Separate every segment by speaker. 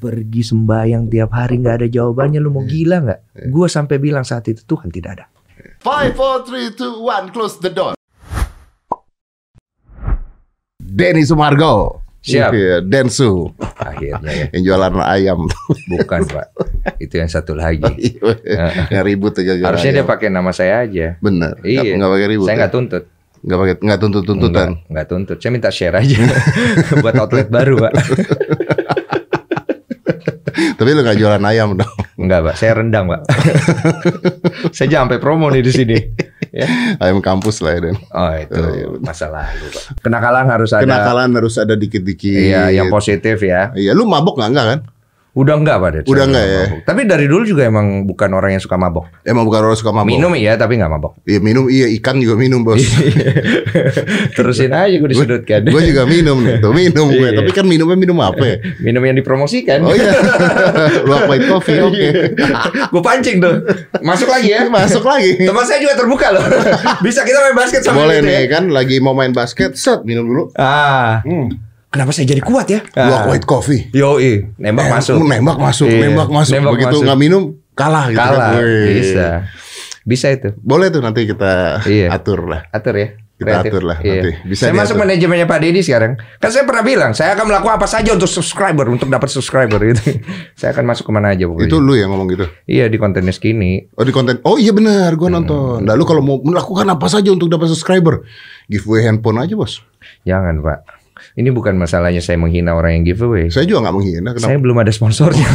Speaker 1: pergi sembahyang tiap hari nggak ada jawabannya lu mau gila nggak gue sampai bilang saat itu Tuhan tidak ada
Speaker 2: Five, four, three, two, one. Close the door.
Speaker 3: Denny Sumargo.
Speaker 1: Siap.
Speaker 3: Iya, Densu.
Speaker 1: akhirnya ya
Speaker 3: Yang jualan ayam.
Speaker 1: bukan pak itu yang satu lagi
Speaker 3: yang ribut aja. jualan
Speaker 1: harusnya dia
Speaker 3: ayam.
Speaker 1: pakai nama saya aja
Speaker 3: Bener.
Speaker 1: iya
Speaker 3: Nggak pakai ribut.
Speaker 1: saya
Speaker 3: ya?
Speaker 1: nggak tuntut
Speaker 3: Nggak pakai nggak tuntut-tuntutan.
Speaker 1: Nggak, nggak tuntut. Saya minta share aja buat outlet baru, Pak.
Speaker 3: Tapi lu nggak jualan ayam dong.
Speaker 1: Enggak, Pak. Saya rendang, Pak. saya aja sampai promo nih di sini. Ya.
Speaker 3: Ayam kampus lah ya Den.
Speaker 1: Oh, itu
Speaker 3: Oh, iya,
Speaker 1: masa lalu, Pak. Kenakalan harus ada.
Speaker 3: Kenakalan harus ada dikit-dikit.
Speaker 1: Iya, yang positif ya.
Speaker 3: Iya, lu mabok nggak enggak kan?
Speaker 1: Udah enggak, Pak.
Speaker 3: Udah enggak ya?
Speaker 1: mabok. Tapi dari dulu juga emang bukan orang yang suka mabok.
Speaker 3: Emang bukan orang suka mabok.
Speaker 1: Minum iya, tapi enggak mabok.
Speaker 3: Iya minum, iya ikan juga minum bos.
Speaker 1: Terusin aja gue disudutkan.
Speaker 3: gue juga minum nih, tuh minum gue.
Speaker 1: Iya.
Speaker 3: Tapi kan minumnya minum apa? ya?
Speaker 1: Minum yang dipromosikan.
Speaker 3: Oh iya, lu white coffee, oke.
Speaker 1: gue pancing tuh. Masuk lagi ya.
Speaker 3: Masuk lagi.
Speaker 1: Teman saya juga terbuka loh. Bisa kita main basket sama
Speaker 3: Boleh
Speaker 1: gitu ya.
Speaker 3: nih kan, lagi mau main basket, set minum dulu.
Speaker 1: Ah,
Speaker 3: Hmm.
Speaker 1: Kenapa saya jadi kuat ya?
Speaker 3: Dua white coffee.
Speaker 1: Yoi, nembak
Speaker 3: Eh,
Speaker 1: masuk.
Speaker 3: Nembak masuk,
Speaker 1: Iya,
Speaker 3: nembak masuk.
Speaker 1: nembak
Speaker 3: Begitu
Speaker 1: masuk.
Speaker 3: nggak minum, kalah gitu kan.
Speaker 1: Kalah.
Speaker 3: Wih.
Speaker 1: Bisa. Bisa itu.
Speaker 3: Boleh tuh nanti kita
Speaker 1: Iya.
Speaker 3: atur lah.
Speaker 1: Atur ya.
Speaker 3: Kita
Speaker 1: Kreatif.
Speaker 3: atur lah
Speaker 1: Iya.
Speaker 3: nanti. Bisa
Speaker 1: saya masuk
Speaker 3: diatur.
Speaker 1: manajemennya Pak Deddy sekarang. Kan saya pernah bilang, saya akan melakukan apa saja untuk subscriber, untuk dapat subscriber gitu. saya akan masuk ke mana aja pokoknya.
Speaker 3: Itu lu yang ngomong gitu.
Speaker 1: Iya di kontennya skinny.
Speaker 3: Oh di konten. Oh iya benar, gua
Speaker 1: Hmm.
Speaker 3: nonton. Nah, lu kalau mau melakukan apa saja untuk dapat subscriber, giveaway handphone aja bos.
Speaker 1: Jangan Pak. Ini bukan masalahnya saya menghina orang yang giveaway.
Speaker 3: Saya juga nggak menghina. Kenapa?
Speaker 1: Saya belum ada sponsornya.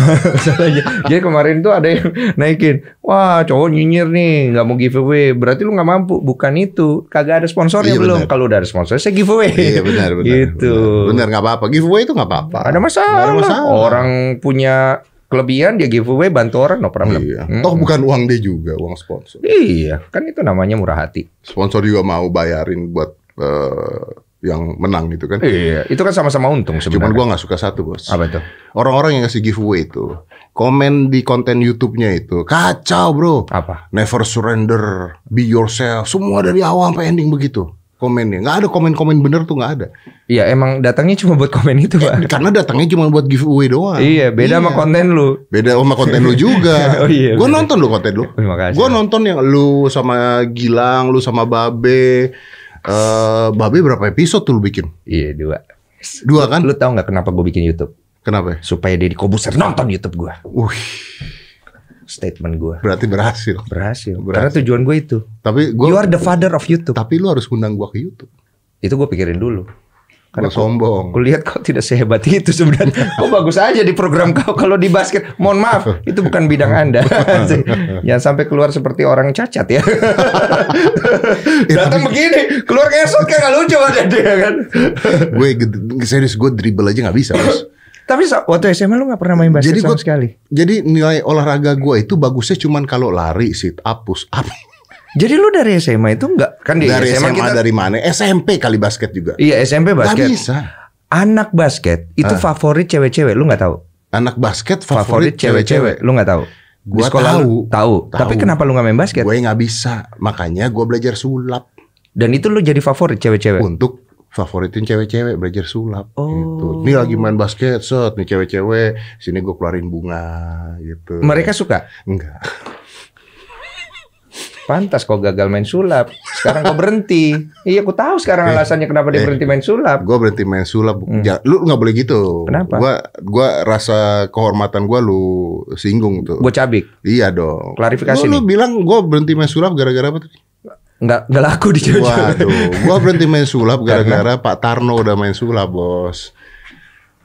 Speaker 1: Jadi kemarin tuh ada yang naikin, wah cowok nyinyir nih, nggak mau giveaway. Berarti lu nggak mampu. Bukan itu, kagak ada sponsornya
Speaker 3: Iya,
Speaker 1: belum. Kalau udah ada sponsor, saya giveaway.
Speaker 3: Iya benar benar.
Speaker 1: Gitu.
Speaker 3: Benar nggak apa-apa. Giveaway itu nggak apa-apa.
Speaker 1: Ada masalah.
Speaker 3: Ada masalah.
Speaker 1: Orang punya kelebihan dia giveaway bantu orang no problem.
Speaker 3: Iya.
Speaker 1: Hmm.
Speaker 3: Toh bukan uang dia juga, uang sponsor.
Speaker 1: Iya, kan itu namanya murah hati.
Speaker 3: Sponsor juga mau bayarin buat eh, yang menang gitu kan.
Speaker 1: Iya, itu kan sama-sama untung
Speaker 3: Cuman
Speaker 1: sebenarnya.
Speaker 3: gua nggak suka satu bos.
Speaker 1: apa itu?
Speaker 3: Orang-orang yang ngasih giveaway itu komen di konten YouTube-nya itu kacau bro.
Speaker 1: Apa?
Speaker 3: Never surrender, be yourself. Semua dari awal sampai ending begitu komennya. Nggak ada komen-komen bener tuh nggak ada.
Speaker 1: Iya, emang datangnya cuma buat komen itu, Pak.
Speaker 3: Karena datangnya cuma buat giveaway doang.
Speaker 1: Iya, beda sama konten lu.
Speaker 3: Beda sama konten lu juga.
Speaker 1: Oh iya,
Speaker 3: Gue nonton lu konten lu. Gue nonton yang lu sama Gilang, lu sama Babe. Eh, Babe berapa episode tuh lu bikin?
Speaker 1: Iya, dua.
Speaker 3: Dua kan?
Speaker 1: Lu tahu nggak kenapa gue bikin YouTube?
Speaker 3: Kenapa? ya?
Speaker 1: Supaya Deddy Kobuser nonton YouTube gue.
Speaker 3: Wih,
Speaker 1: Statement gue.
Speaker 3: berarti berhasil.
Speaker 1: Berhasil.
Speaker 3: Berhasil.
Speaker 1: Karena tujuan gue itu.
Speaker 3: Tapi gue
Speaker 1: You are the father of YouTube.
Speaker 3: tapi lu harus undang gua ke YouTube.
Speaker 1: Itu gue pikirin dulu.
Speaker 3: Karena sombong.
Speaker 1: Gue lihat kau tidak sehebat itu sebenarnya. Kau bagus aja di program kau kalau di basket. Mohon maaf, itu bukan bidang anda. Jangan sampai keluar seperti orang cacat ya. Datang begini, keluar shot kayak gak lucu ada dia kan.
Speaker 3: gue serius gue dribble aja nggak bisa. Bos.
Speaker 1: Tapi waktu SMA lu gak pernah main basket
Speaker 3: Jadi
Speaker 1: sama
Speaker 3: gua-
Speaker 1: sekali.
Speaker 3: Jadi nilai olahraga gue itu bagusnya cuman kalau lari, sit up, push up.
Speaker 1: Jadi lu dari SMA itu enggak kan di
Speaker 3: dari SMA,
Speaker 1: kita
Speaker 3: dari mana? SMP kali basket juga.
Speaker 1: Iya SMP
Speaker 3: Gak
Speaker 1: basket.
Speaker 3: bisa.
Speaker 1: Anak basket itu favorit cewek-cewek, lu nggak tahu?
Speaker 3: Anak basket
Speaker 1: Favorit
Speaker 3: favorit
Speaker 1: cewek-cewek, lu nggak tahu? Di
Speaker 3: Gua
Speaker 1: sekolah
Speaker 3: tahu.
Speaker 1: lu tahu.
Speaker 3: Tahu.
Speaker 1: Tapi kenapa lu nggak main basket?
Speaker 3: Gue nggak bisa, makanya gue belajar sulap
Speaker 1: Dan itu lu jadi favorit cewek-cewek.
Speaker 3: untuk favoritin cewek-cewek belajar sulap
Speaker 1: Oh.
Speaker 3: gitu. Ini lagi main basket, set nih cewek-cewek, sini gue keluarin bunga gitu.
Speaker 1: Mereka suka.
Speaker 3: enggak.
Speaker 1: Pantas kau gagal main sulap. Sekarang kau berhenti. Iya, aku tahu sekarang alasannya kenapa dia
Speaker 3: eh.
Speaker 1: berhenti main sulap.
Speaker 3: Gue berhenti main sulap. Ja- lu nggak boleh gitu.
Speaker 1: Hmm. Kenapa?
Speaker 3: Gua gua rasa kehormatan gua lu singgung tuh.
Speaker 1: Gue cabik.
Speaker 3: Iya dong.
Speaker 1: Klarifikasi
Speaker 3: lu, lu bilang gue berhenti main sulap gara-gara apa tadi?
Speaker 1: Nggak, nggak laku di cewek
Speaker 3: Waduh, gua berhenti main sulap gara-gara Pak Tarno udah main sulap, Bos.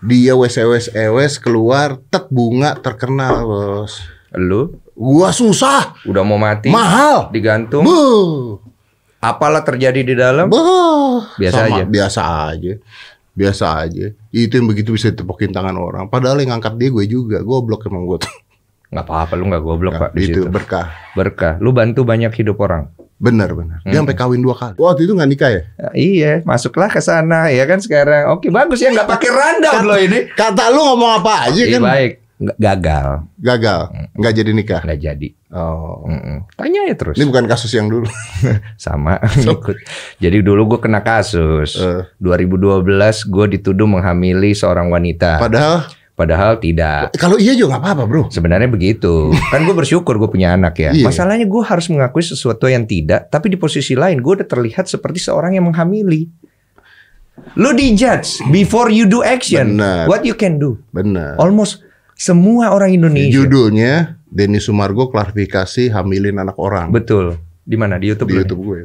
Speaker 3: Dia wes wes wes keluar tek bunga terkenal, Bos.
Speaker 1: Lu
Speaker 3: Gua susah,
Speaker 1: udah mau mati.
Speaker 3: mahal.
Speaker 1: Digantung.
Speaker 3: Buh.
Speaker 1: Apalah terjadi di dalam?
Speaker 3: Buh.
Speaker 1: Biasa
Speaker 3: Sama,
Speaker 1: aja.
Speaker 3: Biasa aja. Biasa aja. Itu yang begitu bisa ditepokin tangan orang. Padahal yang ngangkat dia gue juga. Goblok emang gue tuh.
Speaker 1: Nggak apa-apa, lu nggak goblok pak di
Speaker 3: itu
Speaker 1: situ.
Speaker 3: berkah.
Speaker 1: Berkah. Lu bantu banyak hidup orang.
Speaker 3: Bener bener. Dia
Speaker 1: Hmm.
Speaker 3: sampai kawin dua kali. Waktu itu nggak nikah ya?
Speaker 1: Ya, iya, masuklah ke sana ya kan sekarang. Oke, bagus ya nggak pakai rundown loh ini.
Speaker 3: Kata lu ngomong apa aja
Speaker 1: Iya
Speaker 3: kan?
Speaker 1: baik. Nggak gagal,
Speaker 3: Gagal. Nggak jadi nikah.
Speaker 1: nggak jadi.
Speaker 3: Oh.
Speaker 1: Mm-mm. Tanya ya terus.
Speaker 3: Ini bukan kasus yang dulu.
Speaker 1: Sama ikut. Jadi dulu gue kena kasus.
Speaker 3: Eh.
Speaker 1: 2012 gue dituduh menghamili seorang wanita.
Speaker 3: Padahal
Speaker 1: Padahal tidak.
Speaker 3: Kalau iya juga nggak apa-apa bro.
Speaker 1: Sebenarnya begitu. Kan gue bersyukur gue punya anak ya.
Speaker 3: Iya.
Speaker 1: Masalahnya gue harus mengakui sesuatu yang tidak. Tapi di posisi lain gue udah terlihat seperti seorang yang menghamili. Lo dijudge before you do action.
Speaker 3: Benar.
Speaker 1: What you can do.
Speaker 3: Benar.
Speaker 1: Almost semua orang Indonesia.
Speaker 3: Judulnya Denny Sumargo klarifikasi hamilin anak orang
Speaker 1: Betul. Di mana? Di YouTube.
Speaker 3: di? YouTube gue.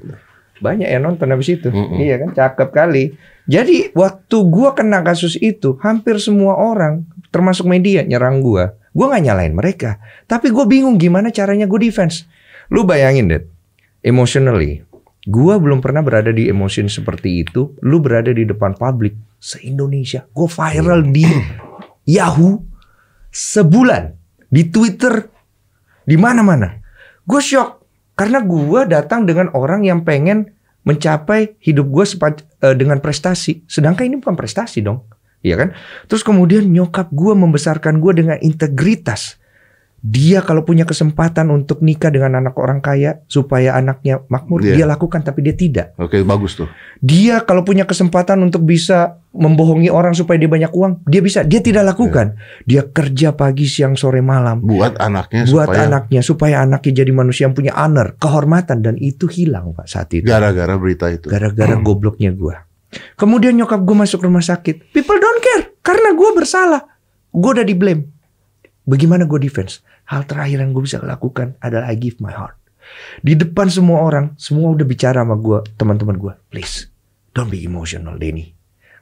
Speaker 1: Banyak yang nonton habis itu.
Speaker 3: Mm-mm.
Speaker 1: Iya kan, cakep kali. Jadi waktu gua kena kasus itu, hampir semua orang, termasuk media, nyerang gua. Gua nggak nyalain mereka, tapi gue bingung gimana caranya gue defense. Lu bayangin deh, emotionally, gua belum pernah berada di emotion seperti itu. Lu berada di depan publik se Indonesia, gue viral di Yahoo sebulan, di Twitter, di mana-mana. Gue shock karena gua datang dengan orang yang pengen mencapai hidup gue dengan prestasi. Sedangkan ini bukan prestasi dong. Iya kan? Terus kemudian nyokap gue membesarkan gue dengan integritas. Dia kalau punya kesempatan untuk nikah dengan anak orang kaya supaya anaknya makmur,
Speaker 3: Iya.
Speaker 1: dia lakukan tapi dia tidak.
Speaker 3: Oke bagus tuh.
Speaker 1: Dia kalau punya kesempatan untuk bisa membohongi orang supaya dia banyak uang, dia bisa. Dia tidak lakukan. Dia kerja pagi, siang, sore, malam
Speaker 3: Buat anaknya
Speaker 1: buat
Speaker 3: supaya
Speaker 1: anaknya supaya anaknya jadi manusia yang punya honor, kehormatan dan itu hilang Pak saat itu.
Speaker 3: gara-gara berita itu.
Speaker 1: Gara-gara gobloknya gua. Kemudian nyokap gue masuk rumah sakit. People don't care karena gua bersalah. Gue udah di blame. Bagaimana gue defense? Hal terakhir yang gue bisa lakukan adalah I give my heart. Di depan semua orang, semua udah bicara sama gue, teman-teman gue. Please, don't be emotional, Denny.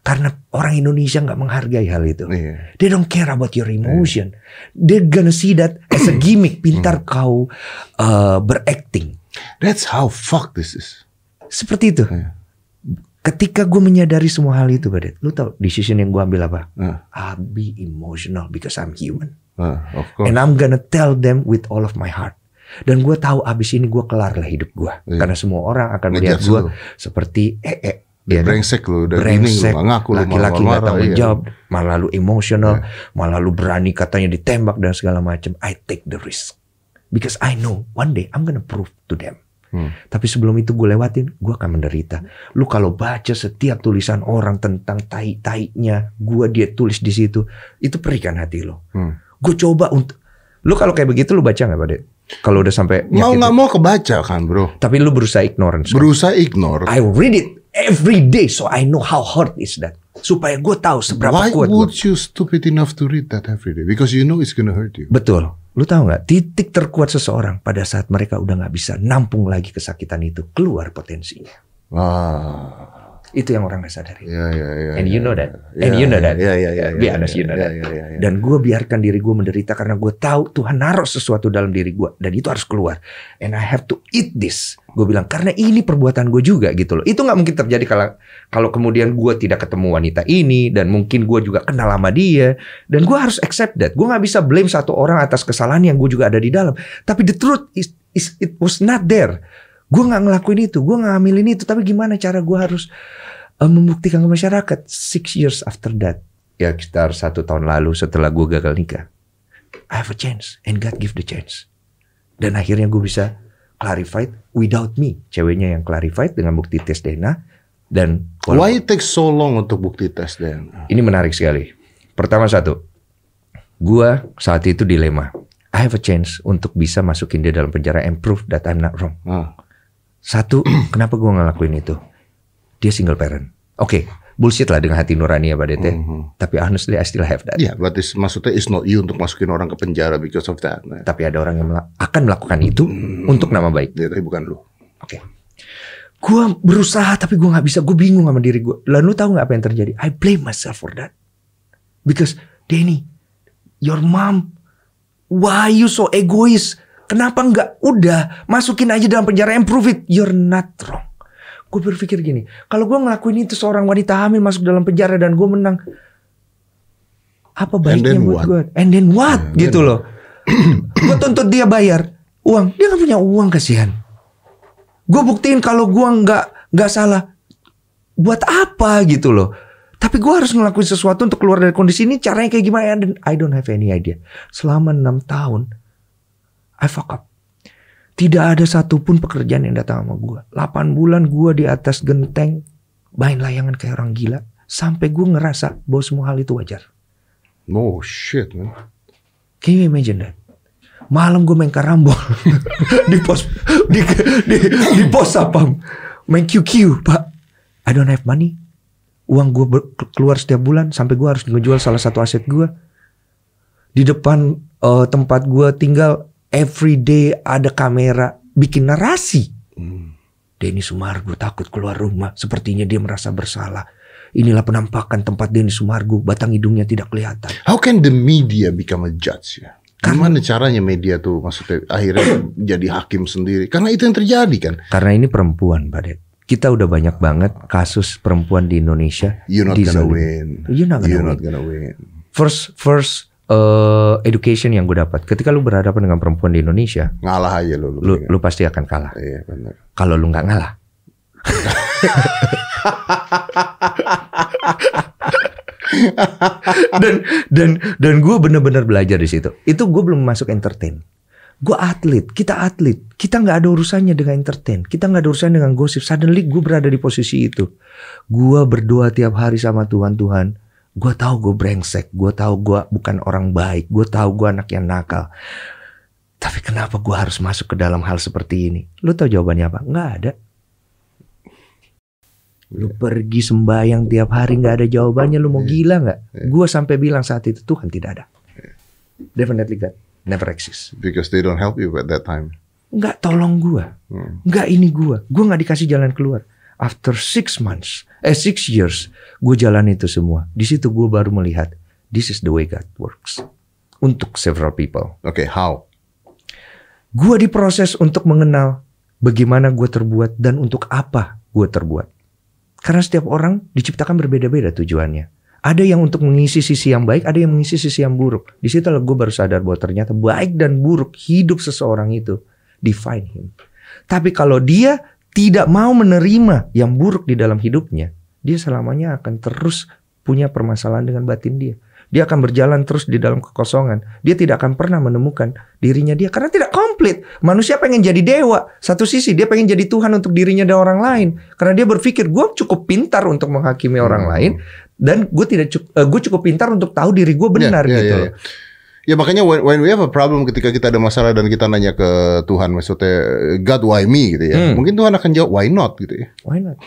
Speaker 1: Karena orang Indonesia nggak menghargai hal itu.
Speaker 3: Iya.
Speaker 1: They don't care about your emotion. They're gonna see that as a gimmick. Pintar kau uh, beracting.
Speaker 3: That's how fuck this is.
Speaker 1: Seperti itu.
Speaker 3: Iya.
Speaker 1: Ketika gue menyadari semua hal itu, Badet, lu tau decision yang gue ambil apa?
Speaker 3: Ah,
Speaker 1: I'll be emotional because I'm human.
Speaker 3: Of course.
Speaker 1: And I'm gonna tell them with all of my heart. Dan gue tahu abis ini gue kelar lah hidup gue.
Speaker 3: Iya.
Speaker 1: Karena semua orang akan melihat gue
Speaker 3: lu.
Speaker 1: seperti eh eh.
Speaker 3: Udah
Speaker 1: ya kan?
Speaker 3: brengsek lu, udah lu,
Speaker 1: brengsek,
Speaker 3: nggak ngaku lu,
Speaker 1: laki-laki nggak
Speaker 3: marah-marah,
Speaker 1: tanggung
Speaker 3: iya.
Speaker 1: jawab, malah lu emosional, malah lu berani katanya ditembak dan segala macam. I take the risk because I know one day I'm gonna prove to them.
Speaker 3: Hmm.
Speaker 1: Tapi sebelum itu gue lewatin, gue akan menderita. Lu kalau baca setiap tulisan orang tentang tai-tainya, gue dia tulis di situ, itu perikan hati lo.
Speaker 3: Hmm.
Speaker 1: Gue coba untuk, lu kalau kayak begitu lu baca nggak Pak? Kalau udah sampai
Speaker 3: Mau nggak mau kebaca kan bro.
Speaker 1: Tapi lu berusaha ignorance. kan?
Speaker 3: Berusaha ignore.
Speaker 1: I read it every day so I know how hard is that. Supaya gue tahu seberapa
Speaker 3: Why
Speaker 1: kuat gue.
Speaker 3: would you stupid enough to read that every day? Because you know it's gonna hurt you.
Speaker 1: Betul. Lu tahu nggak titik terkuat seseorang pada saat mereka udah nggak bisa nampung lagi kesakitan itu keluar potensinya.
Speaker 3: Ah,
Speaker 1: Itu yang orang nggak sadari.
Speaker 3: ya ya ya.
Speaker 1: And
Speaker 3: ya,
Speaker 1: you know
Speaker 3: ya.
Speaker 1: that. And
Speaker 3: Ya,
Speaker 1: you know that. Be honest, you know that. Dan gue biarkan diri gue menderita karena gue tahu Tuhan naruh sesuatu dalam diri gue dan itu harus keluar. And I have to eat this. Gue bilang karena ini perbuatan gue juga gitu loh. Itu nggak mungkin terjadi kalau kalau kemudian gue tidak ketemu wanita ini dan mungkin gue juga kenal sama dia dan gue harus accept that. Gue nggak bisa blame satu orang atas kesalahan yang gue juga ada di dalam. Tapi the truth is, is it was not there. Gue nggak ngelakuin itu, gue nggak ngambilin itu. Tapi gimana cara gue harus eh, membuktikan ke masyarakat? Six years after that, ya sekitar satu tahun lalu setelah gue gagal nikah, I have a chance and God give the chance. Dan akhirnya gue bisa clarified without me, ceweknya yang clarified dengan bukti tes DNA dan
Speaker 3: Why it takes so long untuk bukti tes DNA?
Speaker 1: ini menarik sekali. Pertama satu, gua saat itu dilema. I have a chance untuk bisa masukin dia dalam penjara and prove that I'm not wrong.
Speaker 3: Ah,
Speaker 1: Satu, kenapa gua ngelakuin itu? Dia single parent. Oke, bullshit lah dengan hati nurani ya Pak Dete.
Speaker 3: Mhm.
Speaker 1: Tapi honestly I still have that.
Speaker 3: Ya, berarti maksudnya it's not you untuk masukin orang ke penjara because of that. Nah,
Speaker 1: Tapi ada orang yang mela- akan melakukan itu untuk nama baik.
Speaker 3: ya, tapi bukan lu.
Speaker 1: Oke. Gua berusaha tapi gua nggak bisa. Gue bingung sama diri gue. Lalu tahu nggak apa yang terjadi? I blame myself for that. Because Denny, your mom, why you so egois? Kenapa nggak udah masukin aja dalam penjara and prove it? You're not wrong. Gue berpikir gini, kalau gue ngelakuin itu seorang wanita hamil masuk dalam penjara dan gue menang, apa baiknya
Speaker 3: then
Speaker 1: buat gue? And then what?
Speaker 3: Yeah,
Speaker 1: gitu loh. gue tuntut dia bayar uang, dia nggak punya uang kasihan. Gue buktiin kalau gue nggak nggak salah. Buat apa gitu loh? Tapi gue harus ngelakuin sesuatu untuk keluar dari kondisi ini. Caranya kayak gimana? Dan I don't have any idea. Selama enam tahun, I fuck up. Tidak ada satupun pekerjaan yang datang sama gue. 8 bulan gue di atas genteng, main layangan kayak orang gila. Sampai gue ngerasa bahwa semua hal itu wajar.
Speaker 3: Oh shit man.
Speaker 1: Can you imagine that? Malam gue main karambol di pos di, di, di pos sapam main QQ pak. I don't have money. Uang gue keluar setiap bulan sampai gue harus ngejual salah satu aset gue. Di depan eh, tempat gue tinggal every day ada kamera bikin narasi. Denny Sumargo takut keluar rumah. Sepertinya dia merasa bersalah. Inilah penampakan tempat Denny Sumargo. Batang hidungnya tidak kelihatan.
Speaker 3: How can the media become a judge ya? Gimana caranya media tuh maksudnya akhirnya jadi hakim sendiri? Karena itu yang terjadi kan.
Speaker 1: Karena ini perempuan, Pak Det. Kita udah banyak banget kasus perempuan di Indonesia.
Speaker 3: You're not gonna win.
Speaker 1: You're not gonna
Speaker 3: You're
Speaker 1: win.
Speaker 3: not gonna win.
Speaker 1: First, first uh, education yang gue dapat. Ketika lu berhadapan dengan perempuan di Indonesia,
Speaker 3: Ngalah aja lo.
Speaker 1: lu, lu pasti akan kalah.
Speaker 3: Iya benar.
Speaker 1: Kalau lu nggak ngalah. dan dan dan gue bener-bener belajar di situ. Itu gue belum masuk entertain. Gue atlet, kita atlet, kita nggak ada urusannya dengan entertain, kita nggak ada urusannya dengan gosip. Suddenly gue berada di posisi itu. Gue berdoa tiap hari sama Tuhan, Tuhan. Gue tahu gue brengsek, gue tahu gue bukan orang baik, gue tahu gue anak yang nakal. Tapi kenapa gue harus masuk ke dalam hal seperti ini? Lu tahu jawabannya apa? Nggak ada. Lu pergi sembayang tiap hari nggak ada jawabannya. Lu mau gila nggak? Gue sampai bilang saat itu Tuhan tidak ada. Definitely God never exist.
Speaker 3: Because they don't help you at that time.
Speaker 1: Nggak tolong gue.
Speaker 3: Hmm.
Speaker 1: Nggak ini gue. Gue nggak dikasih jalan keluar. After six months, eh six years, gue jalan itu semua. Di situ gue baru melihat this is the way God works untuk several people.
Speaker 3: Oke, how?
Speaker 1: Gue diproses untuk mengenal bagaimana gue terbuat dan untuk apa gue terbuat. Karena setiap orang diciptakan berbeda-beda tujuannya. Ada yang untuk mengisi sisi yang baik, ada yang mengisi sisi yang buruk. Di situ gue baru sadar bahwa ternyata baik dan buruk hidup seseorang itu define him. Tapi kalau dia tidak mau menerima yang buruk di dalam hidupnya, dia selamanya akan terus punya permasalahan dengan batin dia. Dia akan berjalan terus di dalam kekosongan. Dia tidak akan pernah menemukan dirinya dia karena tidak komplit. Manusia pengen jadi dewa. Satu sisi dia pengen jadi Tuhan untuk dirinya dan orang lain. Karena dia berpikir gue cukup pintar untuk menghakimi orang lain dan gue tidak cukup, gue cukup pintar untuk tahu diri gue benar
Speaker 3: Ya, ya,
Speaker 1: gitu.
Speaker 3: ya,
Speaker 1: loh.
Speaker 3: ya. Ya makanya when, when we have a problem ketika kita ada masalah dan kita nanya ke Tuhan maksudnya God why me gitu ya.
Speaker 1: Hmm.
Speaker 3: Mungkin Tuhan akan jawab why not gitu ya.
Speaker 1: Why not?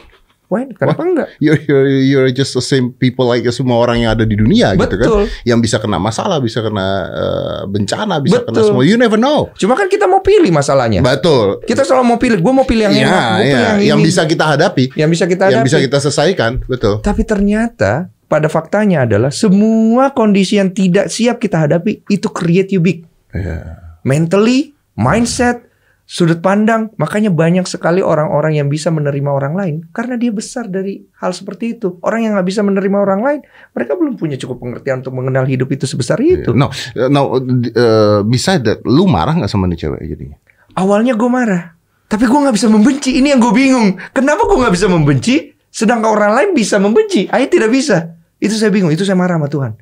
Speaker 1: Why? Kenapa enggak?
Speaker 3: You're, you're, you're just the same people like semua orang yang ada di dunia gitu kan.
Speaker 1: Betul.
Speaker 3: Yang bisa kena masalah, bisa kena eh, bencana, bisa kena
Speaker 1: Betul.
Speaker 3: semua. You never know.
Speaker 1: Cuma kan kita mau pilih masalahnya.
Speaker 3: Betul.
Speaker 1: Kita selalu mau pilih. Gue mau pilih yang
Speaker 3: Iya,
Speaker 1: enak. Gue pilih
Speaker 3: iya.
Speaker 1: yang,
Speaker 3: Yang
Speaker 1: ini.
Speaker 3: bisa kita hadapi,
Speaker 1: yang bisa kita
Speaker 3: yang
Speaker 1: hadapi.
Speaker 3: bisa kita selesaikan, betul.
Speaker 1: Tapi ternyata pada faktanya adalah semua kondisi yang tidak siap kita hadapi itu create you big.
Speaker 3: Iya.
Speaker 1: Mentally, mindset, sudut pandang. Makanya banyak sekali orang-orang yang bisa menerima orang lain karena dia besar dari hal seperti itu. Orang yang nggak bisa menerima orang lain, mereka belum punya cukup pengertian untuk mengenal hidup itu sebesar itu.
Speaker 3: No, no. Uh, beside that, lu marah nggak sama nih cewek jadinya?
Speaker 1: Awalnya gue marah, tapi gue nggak bisa membenci. Ini yang gue bingung. Kenapa gue nggak bisa membenci, sedangkan orang lain bisa membenci? Ayah tidak bisa. Itu saya bingung. Itu saya marah sama Tuhan.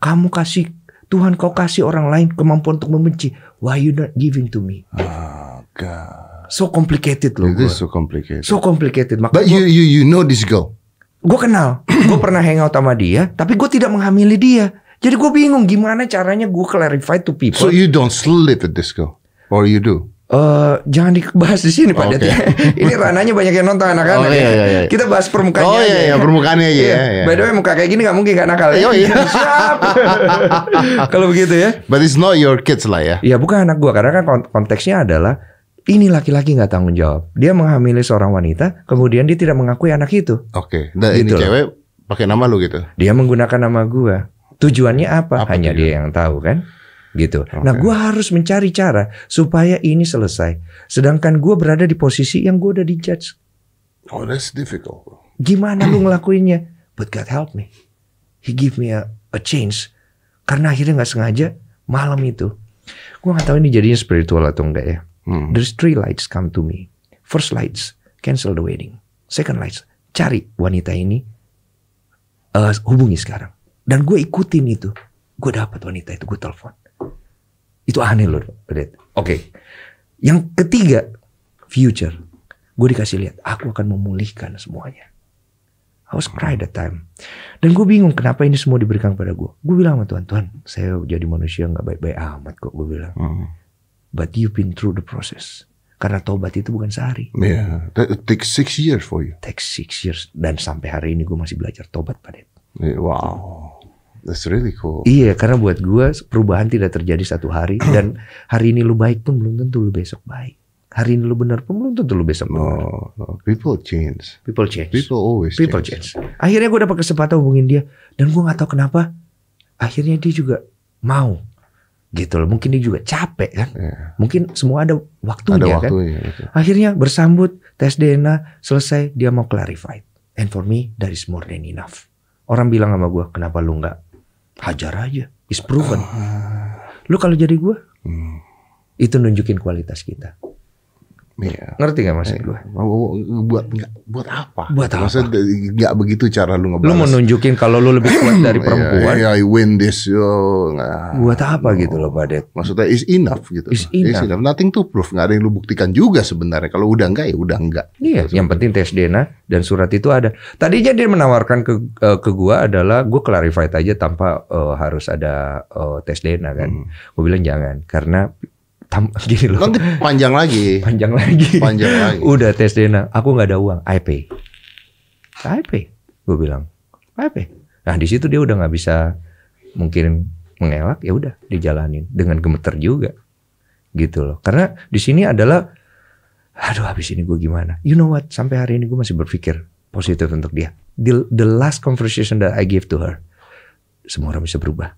Speaker 1: Kamu kasih Tuhan, kau kasih orang lain kemampuan untuk membenci. Why you not giving to me?
Speaker 3: Oh God,
Speaker 1: So complicated loh.
Speaker 3: it
Speaker 1: gue.
Speaker 3: is so complicated.
Speaker 1: So complicated. Maka
Speaker 3: But you you you know this girl.
Speaker 1: gue kenal, gue pernah hangout sama dia, tapi gue tidak menghamili dia. Jadi gue bingung gimana caranya gue clarify to people.
Speaker 3: So you don't sleep with this girl, or you do?
Speaker 1: Eh, jangan dibahas di sini Pak
Speaker 3: Oke.
Speaker 1: Det. Ini rananya banyak yang nonton anak-anak
Speaker 3: Oh,
Speaker 1: ya.
Speaker 3: iya, iya, iya.
Speaker 1: Kita bahas permukaannya
Speaker 3: Oh, iya,
Speaker 1: aja.
Speaker 3: iya, permukaannya aja,
Speaker 1: Iya.
Speaker 3: ya, iya.
Speaker 1: By the way muka kayak gini gak mungkin gak nakal ya.
Speaker 3: Oh, iya.
Speaker 1: Siap. Kalau begitu ya.
Speaker 3: But it's not your kids lah ya.
Speaker 1: Ya bukan anak gua karena kan kon- konteksnya adalah ini laki-laki nggak tanggung jawab. Dia menghamili seorang wanita, kemudian dia tidak mengakui anak itu.
Speaker 3: Oke, dan ini
Speaker 1: Gitu loh.
Speaker 3: cewek pakai nama lu gitu.
Speaker 1: Dia menggunakan nama gua. Tujuannya apa?
Speaker 3: Apa
Speaker 1: Hanya
Speaker 3: tujuan?
Speaker 1: dia yang tahu kan. Gitu. Nah,
Speaker 3: Oke.
Speaker 1: gua harus mencari cara supaya ini selesai. Sedangkan gua berada di posisi yang gua udah dijudge.
Speaker 3: Oh, that's difficult.
Speaker 1: Gimana lu ngelakuinnya? But God help me. He give me a, a change. Karena akhirnya nggak sengaja malam itu. Gua nggak tahu ini jadinya spiritual atau enggak ya.
Speaker 3: Hmm.
Speaker 1: There's three lights come to me. First lights, cancel the wedding. Second lights, cari wanita ini. eh, hubungi sekarang. Dan gue ikutin itu. Gue dapat wanita itu, gue telepon. Itu aneh loh. Oke. Yang ketiga, future. Gue dikasih lihat, aku akan memulihkan semuanya. I was cry that time. Dan gue bingung kenapa ini semua diberikan pada gue. Gue bilang sama Tuhan, Tuhan saya jadi manusia nggak baik-baik amat kok. Gue bilang.
Speaker 3: Hmm.
Speaker 1: But you've been through the process. Karena tobat itu bukan sehari.
Speaker 3: Yeah, that it takes six years for you.
Speaker 1: Takes six years. Dan sampai hari ini gue masih belajar tobat pada
Speaker 3: Yeah, Wow, that's really cool.
Speaker 1: Iya, karena buat gue perubahan tidak terjadi satu hari dan hari ini lu baik pun belum tentu lu besok baik. Hari ini lu benar pun belum tentu lu besok benar.
Speaker 3: No, no, people change.
Speaker 1: People change.
Speaker 3: People always
Speaker 1: People change. Akhirnya gue dapat kesempatan hubungin dia dan gue nggak tahu kenapa. Akhirnya dia juga mau gitu loh. Mungkin dia juga capek kan.
Speaker 3: Yeah.
Speaker 1: Mungkin semua ada waktunya
Speaker 3: Ada
Speaker 1: kan.
Speaker 3: waktunya. gitu.
Speaker 1: Akhirnya bersambut tes DNA selesai dia mau clarified. And for me that is more than enough. Orang bilang sama gue kenapa lu nggak hajar aja. It's proven. Lu kalau jadi gue
Speaker 3: Hmm.
Speaker 1: itu nunjukin kualitas kita.
Speaker 3: Iya.
Speaker 1: Ngerti gak maksud gue?
Speaker 3: Mau- Buat buat apa?
Speaker 1: Buat apa?
Speaker 3: Maksudnya nggak begitu cara lu ngebalas.
Speaker 1: Lu mau nunjukin kalau lu lebih kuat dari perempuan.
Speaker 3: Iya, I win this. Yo, nggak.
Speaker 1: Buat apa gitu loh Pak Det?
Speaker 3: Maksudnya is enough gitu.
Speaker 1: Is enough.
Speaker 3: Nothing to prove. Nggak ada yang lu buktikan juga sebenarnya. Kalau udah enggak ya udah enggak.
Speaker 1: Iya, yang penting tes DNA dan surat itu ada. Tadinya dia menawarkan ke eh, ke gua adalah gua clarified aja tanpa eh, harus ada eh, tes DNA kan.
Speaker 3: Hmm.
Speaker 1: Gua bilang jangan karena tam, gini loh.
Speaker 3: Nanti panjang lagi.
Speaker 1: Panjang lagi.
Speaker 3: Panjang lagi.
Speaker 1: Udah tes DNA, aku nggak ada uang, I pay. I pay. Gue bilang, I pay. Nah di situ dia udah nggak bisa mungkin mengelak, ya udah dijalanin dengan gemeter juga, gitu loh. Karena di sini adalah, aduh habis ini gue gimana? You know what? Sampai hari ini gue masih berpikir positif untuk dia. The, the last conversation that I gave to her, semua orang bisa berubah.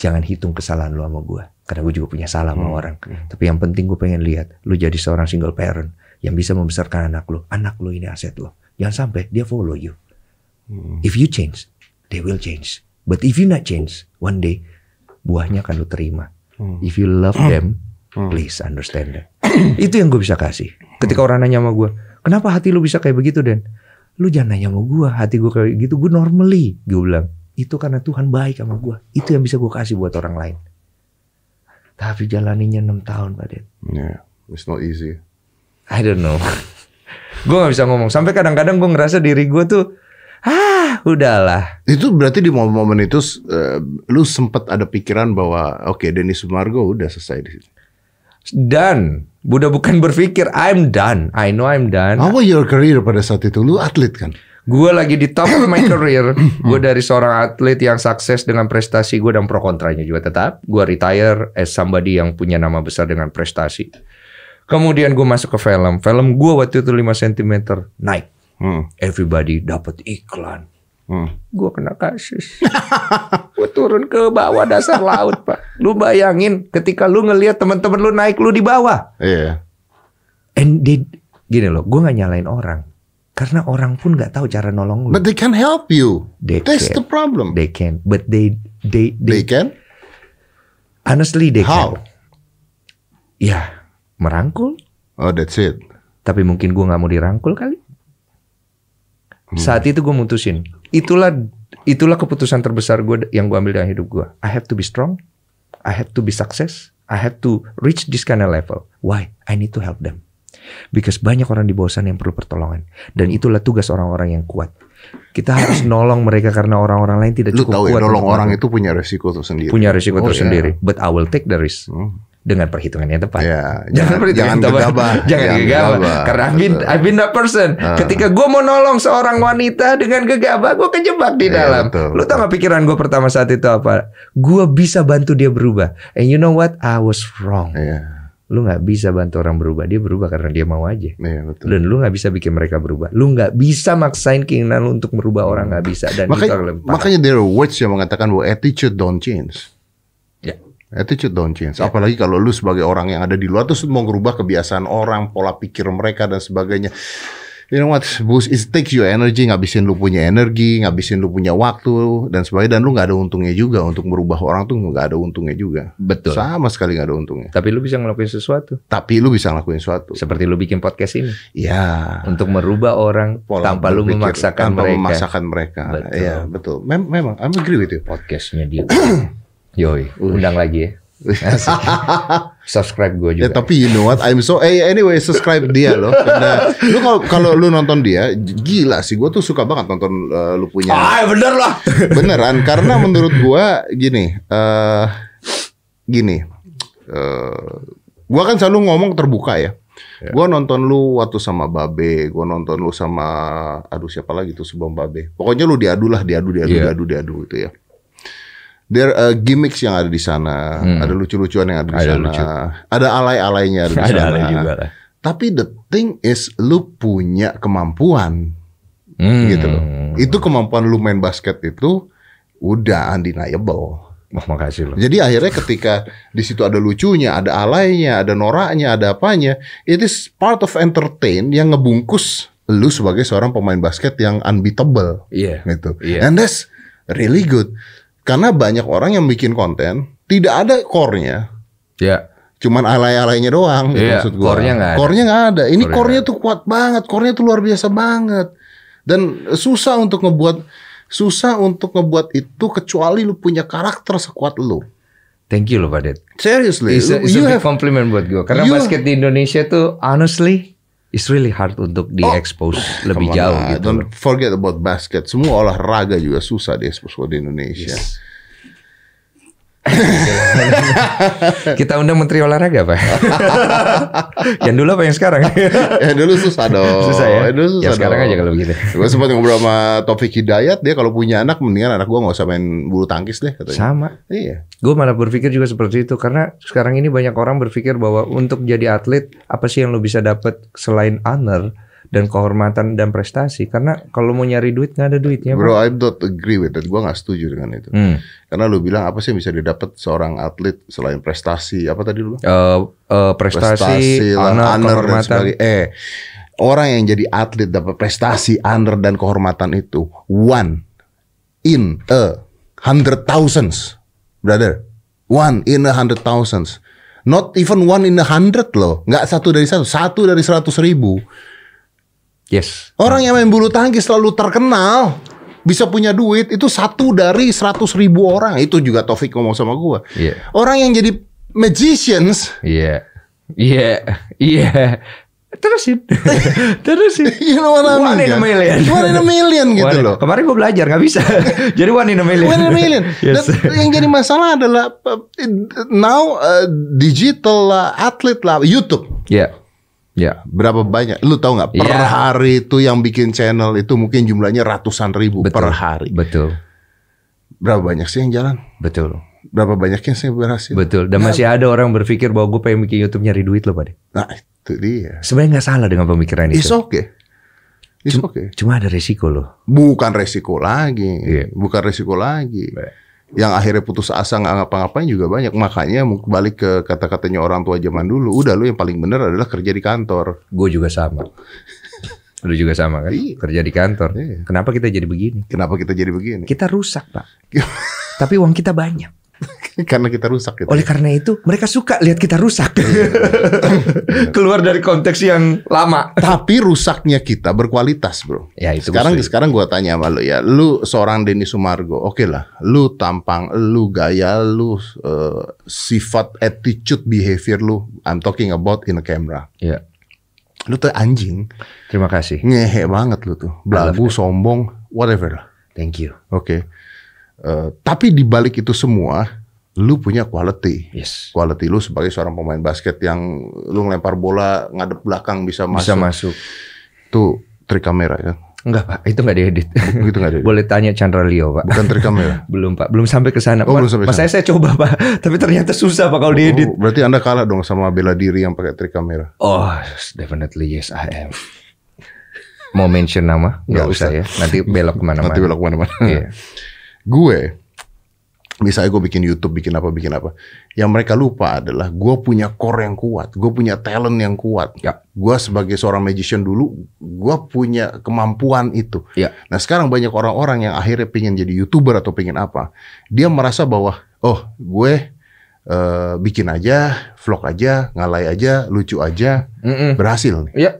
Speaker 1: Jangan hitung kesalahan lu sama gue. Karena gue juga punya salah sama orang. Tapi yang penting gue pengen lihat lu jadi seorang single parent yang bisa membesarkan anak lu. Anak lu ini aset lo. Jangan sampai dia follow you. If you change, they will change. But if you not change, one day buahnya akan lu terima. If you love them, please understand that. Itu yang gue bisa kasih. Ketika orang nanya sama gue, kenapa hati lu bisa kayak begitu Dan? Lu jangan nanya sama gue, hati gue kayak gitu. Gue normally, gue bilang. Itu karena Tuhan baik sama gue. Itu yang bisa gue kasih buat orang lain. Tapi jalaninya 6 tahun Pak Den.
Speaker 3: Yeah, it's not easy.
Speaker 1: I don't know. gue gak bisa ngomong. Sampai kadang-kadang gue ngerasa diri gue tuh, ah udahlah.
Speaker 3: Itu berarti di momen-momen itu eh, lu sempat ada pikiran bahwa oke Denis Sumargo udah selesai di situ.
Speaker 1: Dan udah bukan berpikir I'm done. I know I'm done.
Speaker 3: How was your career pada saat itu? Lu atlet kan?
Speaker 1: Gue lagi di top of my career. Gue dari seorang atlet yang sukses dengan prestasi gue dan pro kontranya juga tetap. Gue retire as somebody yang punya nama besar dengan prestasi. Kemudian gue masuk ke film. Film gue waktu itu 5 cm naik.
Speaker 3: Hmm.
Speaker 1: Everybody dapat iklan.
Speaker 3: Hmm.
Speaker 1: Gue kena kasus. gue turun ke bawah dasar laut pak. Lu bayangin ketika lu ngelihat teman-teman lu naik lu di bawah.
Speaker 3: Iya.
Speaker 1: And they, gini loh, gue nggak nyalain orang. Karena orang pun nggak tahu cara nolong lu.
Speaker 3: But they can help you.
Speaker 1: They
Speaker 3: That's
Speaker 1: can.
Speaker 3: the problem.
Speaker 1: They can, but they they
Speaker 3: They
Speaker 1: they,
Speaker 3: can.
Speaker 1: honestly they
Speaker 3: How?
Speaker 1: can. Ya, merangkul.
Speaker 3: Oh, that's it.
Speaker 1: Tapi mungkin gua nggak mau dirangkul kali.
Speaker 3: Hmm.
Speaker 1: Saat itu gue mutusin. Itulah itulah keputusan terbesar gue yang gue ambil dalam hidup gue. I have to be strong. I have to be success. I have to reach this kind of level. Why? I need to help them. Because banyak orang di bawah sana yang perlu pertolongan. Dan itulah tugas orang-orang yang kuat. Kita harus nolong mereka karena orang-orang lain tidak
Speaker 3: Lu
Speaker 1: cukup
Speaker 3: tahu ya,
Speaker 1: kuat.
Speaker 3: nolong
Speaker 1: untuk
Speaker 3: orang itu punya resiko tersendiri.
Speaker 1: punya risiko
Speaker 3: Oh,
Speaker 1: tersendiri. But I will take the risk
Speaker 3: Hmm.
Speaker 1: dengan perhitungan yang tepat.
Speaker 3: Ya,
Speaker 1: jangan
Speaker 3: jangan- jangan gegabah.
Speaker 1: jangan gegabah. Karena I've been. I've been that person.
Speaker 3: Ah.
Speaker 1: Ketika gue mau nolong seorang wanita dengan gegabah, gue kejebak di
Speaker 3: Iya,
Speaker 1: dalam.
Speaker 3: betul,
Speaker 1: Lu tau gak pikiran gue pertama saat itu apa? Gue bisa bantu dia berubah. And you know what? I was wrong.
Speaker 3: Iya,
Speaker 1: Lu gak bisa bantu orang berubah. Dia berubah karena dia mau aja.
Speaker 3: iya betul.
Speaker 1: Dan lu gak bisa bikin mereka berubah. Lu gak bisa maksain keinginan lu untuk merubah orang gak bisa. Dan
Speaker 3: Makanya, makanya there are words yang mengatakan bahwa attitude don't change.
Speaker 1: Ya.
Speaker 3: Attitude don't change. Apalagi kalau lu sebagai orang yang ada di luar terus mau ngerubah kebiasaan orang, pola pikir mereka dan sebagainya. You know what, Bus, it takes you energy, ngabisin lu punya energi, ngabisin lu punya waktu dan sebagainya. Dan lu nggak ada untungnya juga untuk merubah orang tuh nggak ada untungnya juga.
Speaker 1: Betul.
Speaker 3: Sama sekali nggak ada untungnya.
Speaker 1: Tapi lu bisa ngelakuin sesuatu.
Speaker 3: Tapi lu bisa ngelakuin sesuatu.
Speaker 1: Seperti lu bikin podcast ini.
Speaker 3: Ya.
Speaker 1: Untuk merubah orang
Speaker 3: Pola
Speaker 1: tanpa lu memaksakan
Speaker 3: tanpa
Speaker 1: mereka.
Speaker 3: memaksakan mereka.
Speaker 1: Betul.
Speaker 3: Iya, betul. Mem- memang, I'm agree with you.
Speaker 1: Podcastnya dia. Yoi, undang lagi ya. Subscribe gue juga.
Speaker 3: Ya tapi you know what, I'm so eh anyway subscribe dia loh. Karena lu kalau kalau lu nonton dia gila sih, gue tuh suka banget nonton eh, lu punya.
Speaker 1: Ah bener lah.
Speaker 3: Beneran karena menurut gua gini, eh gini. eh gua kan selalu ngomong terbuka ya. Gua nonton lu waktu sama Babe, gua nonton lu sama aduh siapa lagi tuh sebelum Babe. Pokoknya lu diadu lah, diadu, diadu,
Speaker 1: Iya.
Speaker 3: diadu, diadu gitu ya. There are gimmicks yang ada di sana, ada lucu-lucuan yang ada di
Speaker 1: Hmm. Ada
Speaker 3: sana,
Speaker 1: lucu.
Speaker 3: ada alay-alaynya ada di
Speaker 1: Ada
Speaker 3: sana.
Speaker 1: ada juga lah.
Speaker 3: Tapi the thing is lu punya kemampuan
Speaker 1: Hmm.
Speaker 3: gitu loh. Itu kemampuan lu main basket itu udah undeniable.
Speaker 1: Oh, makasih loh.
Speaker 3: Jadi akhirnya ketika di situ ada lucunya, ada alaynya, ada noraknya, ada apanya, it is part of entertain yang ngebungkus lu sebagai seorang pemain basket yang unbeatable
Speaker 1: Iya.
Speaker 3: gitu.
Speaker 1: Iya.
Speaker 3: And that's really good. Karena banyak orang yang bikin konten tidak ada core-nya,
Speaker 1: Ya.
Speaker 3: cuman alay-alaynya doang gitu
Speaker 1: Iya,
Speaker 3: maksud gua.
Speaker 1: core-nya nggak ada.
Speaker 3: Core-nya nggak ada. Ini
Speaker 1: Core-nya
Speaker 3: core-nya tuh kuat banget, core-nya tuh luar biasa banget. Dan susah untuk ngebuat susah untuk ngebuat itu kecuali lu punya karakter sekuat lu.
Speaker 1: Thank you loh Pak Det.
Speaker 3: Seriously,
Speaker 1: It's a, it's a
Speaker 3: you
Speaker 1: big
Speaker 3: have
Speaker 1: compliment buat gue. Karena basket di Indonesia tuh honestly it's really hard untuk di-expose lebih
Speaker 3: Come on
Speaker 1: jauh gitu.
Speaker 3: Don't forget about basket. Semua olahraga juga susah di expose di Indonesia.
Speaker 1: Kita undang Menteri Olahraga Pak. yang dulu apa yang sekarang?
Speaker 3: ya dulu susah dong.
Speaker 1: Susah ya?
Speaker 3: dulu susah
Speaker 1: ya sekarang
Speaker 3: dong.
Speaker 1: aja kalau begitu.
Speaker 3: Gue sempat ngobrol sama Taufik Hidayat, dia kalau punya anak mendingan anak gua nggak usah main bulu tangkis deh katanya.
Speaker 1: Sama.
Speaker 3: Iya.
Speaker 1: Gue malah berpikir juga seperti itu karena sekarang ini banyak orang berpikir bahwa untuk jadi atlet apa sih yang lo bisa dapat selain honor dan kehormatan dan prestasi? Karena kalau mau nyari duit nggak ada duitnya. Pak.
Speaker 3: Bro, I don't agree with that. Gua nggak setuju dengan itu.
Speaker 1: Hmm.
Speaker 3: Karena lu bilang apa sih yang bisa didapat seorang atlet selain prestasi? Apa tadi lu?
Speaker 1: Eh, eh, prestasi,
Speaker 3: lah,
Speaker 1: honor,
Speaker 3: honor dan sebagainya. Eh, orang yang jadi atlet dapat prestasi, honor dan kehormatan itu one in a hundred thousands, brother. One in a hundred thousands. Not even one in a hundred loh. Nggak satu dari satu. Satu dari seratus ribu.
Speaker 1: Yes.
Speaker 3: Orang yang main bulu tangkis selalu terkenal. Bisa punya duit. Itu satu dari seratus ribu orang. Itu juga Taufik ngomong sama gua.
Speaker 1: Iya.
Speaker 3: Orang yang jadi magicians.
Speaker 1: Iya. Iya. Iya. Terusin. Terusin.
Speaker 3: You know what I mean?
Speaker 1: One in a
Speaker 3: kan?
Speaker 1: million.
Speaker 3: One in a million gitu
Speaker 1: One-
Speaker 3: loh.
Speaker 1: Kemarin gue belajar nggak bisa. Jadi one in a million.
Speaker 3: One in a million.
Speaker 1: yes.
Speaker 3: Dan yang jadi masalah adalah uh, now uh, digital lah, atlet lah, YouTube.
Speaker 1: Iya. Iya.
Speaker 3: Berapa banyak? Lu tahu nggak? Per
Speaker 1: Iya.
Speaker 3: hari itu yang bikin channel itu mungkin jumlahnya ratusan ribu
Speaker 1: Betul.
Speaker 3: per hari.
Speaker 1: Betul.
Speaker 3: Berapa banyak sih yang jalan?
Speaker 1: Betul.
Speaker 3: Berapa banyak yang sih berhasil?
Speaker 1: Betul. Dan masih ada orang berpikir bahwa gue pengen bikin YouTube nyari duit loh, Pak.
Speaker 3: Nah itu dia.
Speaker 1: Sebenarnya nggak salah dengan pemikiran
Speaker 3: It's
Speaker 1: itu.
Speaker 3: okay. It's okay.
Speaker 1: Cuma ada resiko loh.
Speaker 3: Bukan resiko lagi.
Speaker 1: Iya.
Speaker 3: Bukan resiko lagi.
Speaker 1: Baik.
Speaker 3: Yang akhirnya putus asa nggak ngapa-ngapain juga banyak. Makanya balik ke kata-katanya orang tua zaman dulu. Udah lu yang paling bener adalah kerja di kantor.
Speaker 1: Gue juga sama. Lu juga sama kan?
Speaker 3: Iya.
Speaker 1: Kerja di kantor.
Speaker 3: Iya.
Speaker 1: Kenapa kita jadi begini?
Speaker 3: Kenapa kita jadi begini?
Speaker 1: Kita rusak, Pak. Tapi uang kita banyak.
Speaker 3: Karena kita rusak gitu.
Speaker 1: Oleh karena itu, mereka suka lihat kita rusak. Keluar dari konteks yang lama.
Speaker 3: Tapi rusaknya kita berkualitas, bro.
Speaker 1: Ya, itu
Speaker 3: sekarang
Speaker 1: gue setuju.
Speaker 3: sekarang gua tanya sama lu ya, lu seorang Denny Sumargo, oke lah, lu tampang, lu gaya, lu eh, sifat, attitude, behavior lu, I'm talking about in a camera.
Speaker 1: Ya,
Speaker 3: Lu tuh anjing,
Speaker 1: terima kasih.
Speaker 3: ngehe banget lu tuh, belagu, sombong, whatever lah.
Speaker 1: Thank you.
Speaker 3: Oke. Eh, tapi di balik itu semua, lu punya quality.
Speaker 1: Yes.
Speaker 3: Quality lu sebagai seorang pemain basket yang lu ngelempar bola ngadep belakang bisa masuk.
Speaker 1: Bisa masuk.
Speaker 3: Tuh trik kamera ya.
Speaker 1: Enggak, Pak. Itu enggak diedit.
Speaker 3: Gitu nggak ada.
Speaker 1: Boleh tanya Chandra Leo, Pak.
Speaker 3: Bukan trik kamera.
Speaker 1: Belum, Pak. Belum sampai ke sana.
Speaker 3: Oh,
Speaker 1: Pak.
Speaker 3: belum sampai
Speaker 1: Mas saya, saya coba, Pak. Tapi ternyata susah, Pak, kalau diedit.
Speaker 3: Oh, berarti Anda kalah dong sama bela diri yang pakai trik kamera.
Speaker 1: Oh, definitely yes, I am. Mau mention nama? Nggak
Speaker 3: Nggak
Speaker 1: usah
Speaker 3: usah.
Speaker 1: ya. Nanti belok ke mana-mana.
Speaker 3: Nanti belok ke mana-mana.
Speaker 1: Iya.
Speaker 3: gue, misalnya gue bikin YouTube, bikin apa, bikin apa. Yang mereka lupa adalah gue punya core yang kuat. Gue punya talent yang kuat.
Speaker 1: Ya.
Speaker 3: Gue sebagai seorang magician dulu, gue punya kemampuan itu.
Speaker 1: Ya.
Speaker 3: Nah sekarang banyak orang-orang yang akhirnya pengen jadi YouTuber atau pengen apa. Dia merasa bahwa, oh gue eh, bikin aja, vlog aja, ngalay aja, lucu aja,
Speaker 1: Mm-mm.
Speaker 3: berhasil nih.
Speaker 1: Ya.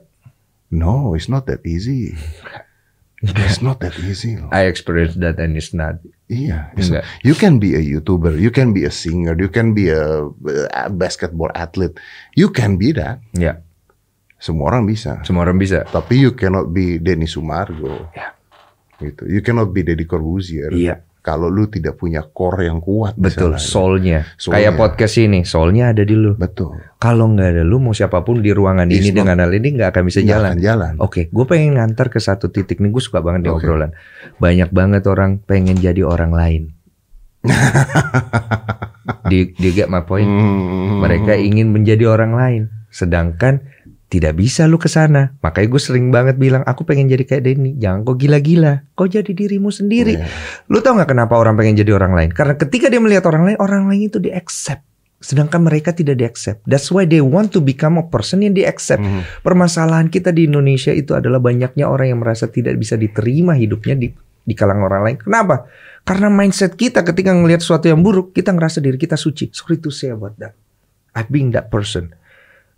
Speaker 3: No, it's not that easy. It's not that easy. loh.
Speaker 1: I experienced that and it's not.
Speaker 3: Iya, it's-
Speaker 1: Enggak.
Speaker 3: you can be a YouTuber, you can be a singer, you can be a, basketball athlete, you can be that.
Speaker 1: Ya,
Speaker 3: Semua orang bisa.
Speaker 1: semua orang bisa.
Speaker 3: Tapi you cannot be Denny Sumargo.
Speaker 1: Ya.
Speaker 3: Gitu. You cannot be Deddy Corbuzier.
Speaker 1: Iya.
Speaker 3: Kalau lu tidak punya core yang kuat.
Speaker 1: Betul, soulnya.
Speaker 3: Soulnya.
Speaker 1: Kayak podcast ini, soulnya ada di lu.
Speaker 3: Betul.
Speaker 1: Kalau nggak ada lu, mau siapa pun di ruangan
Speaker 3: It's
Speaker 1: ini
Speaker 3: not-
Speaker 1: dengan hal ini nggak akan bisa jalan.
Speaker 3: akan jalan.
Speaker 1: Oke, gue pengen ngantar ke satu titik nih. Gue suka banget di
Speaker 3: Oke.
Speaker 1: obrolan. Banyak banget orang pengen jadi orang lain. di, di get my point.
Speaker 3: Hmm.
Speaker 1: Mereka ingin menjadi orang lain, sedangkan tidak bisa lu ke sana. Makanya gue sering banget bilang, aku pengen jadi kayak Denny. Jangan kau gila-gila. Kau jadi dirimu sendiri.
Speaker 3: Iya.
Speaker 1: Lu tau nggak kenapa orang pengen jadi orang lain? Karena ketika dia melihat orang lain, orang lain itu di accept. Sedangkan mereka tidak di accept. That's why they want to become a person yang di accept.
Speaker 3: Hmm.
Speaker 1: Permasalahan kita di Indonesia itu adalah banyaknya orang yang merasa tidak bisa diterima hidupnya di di kalangan orang lain. Kenapa? Karena mindset kita ketika ngelihat sesuatu yang buruk, kita ngerasa diri kita suci. Sorry to say about that. I being that person.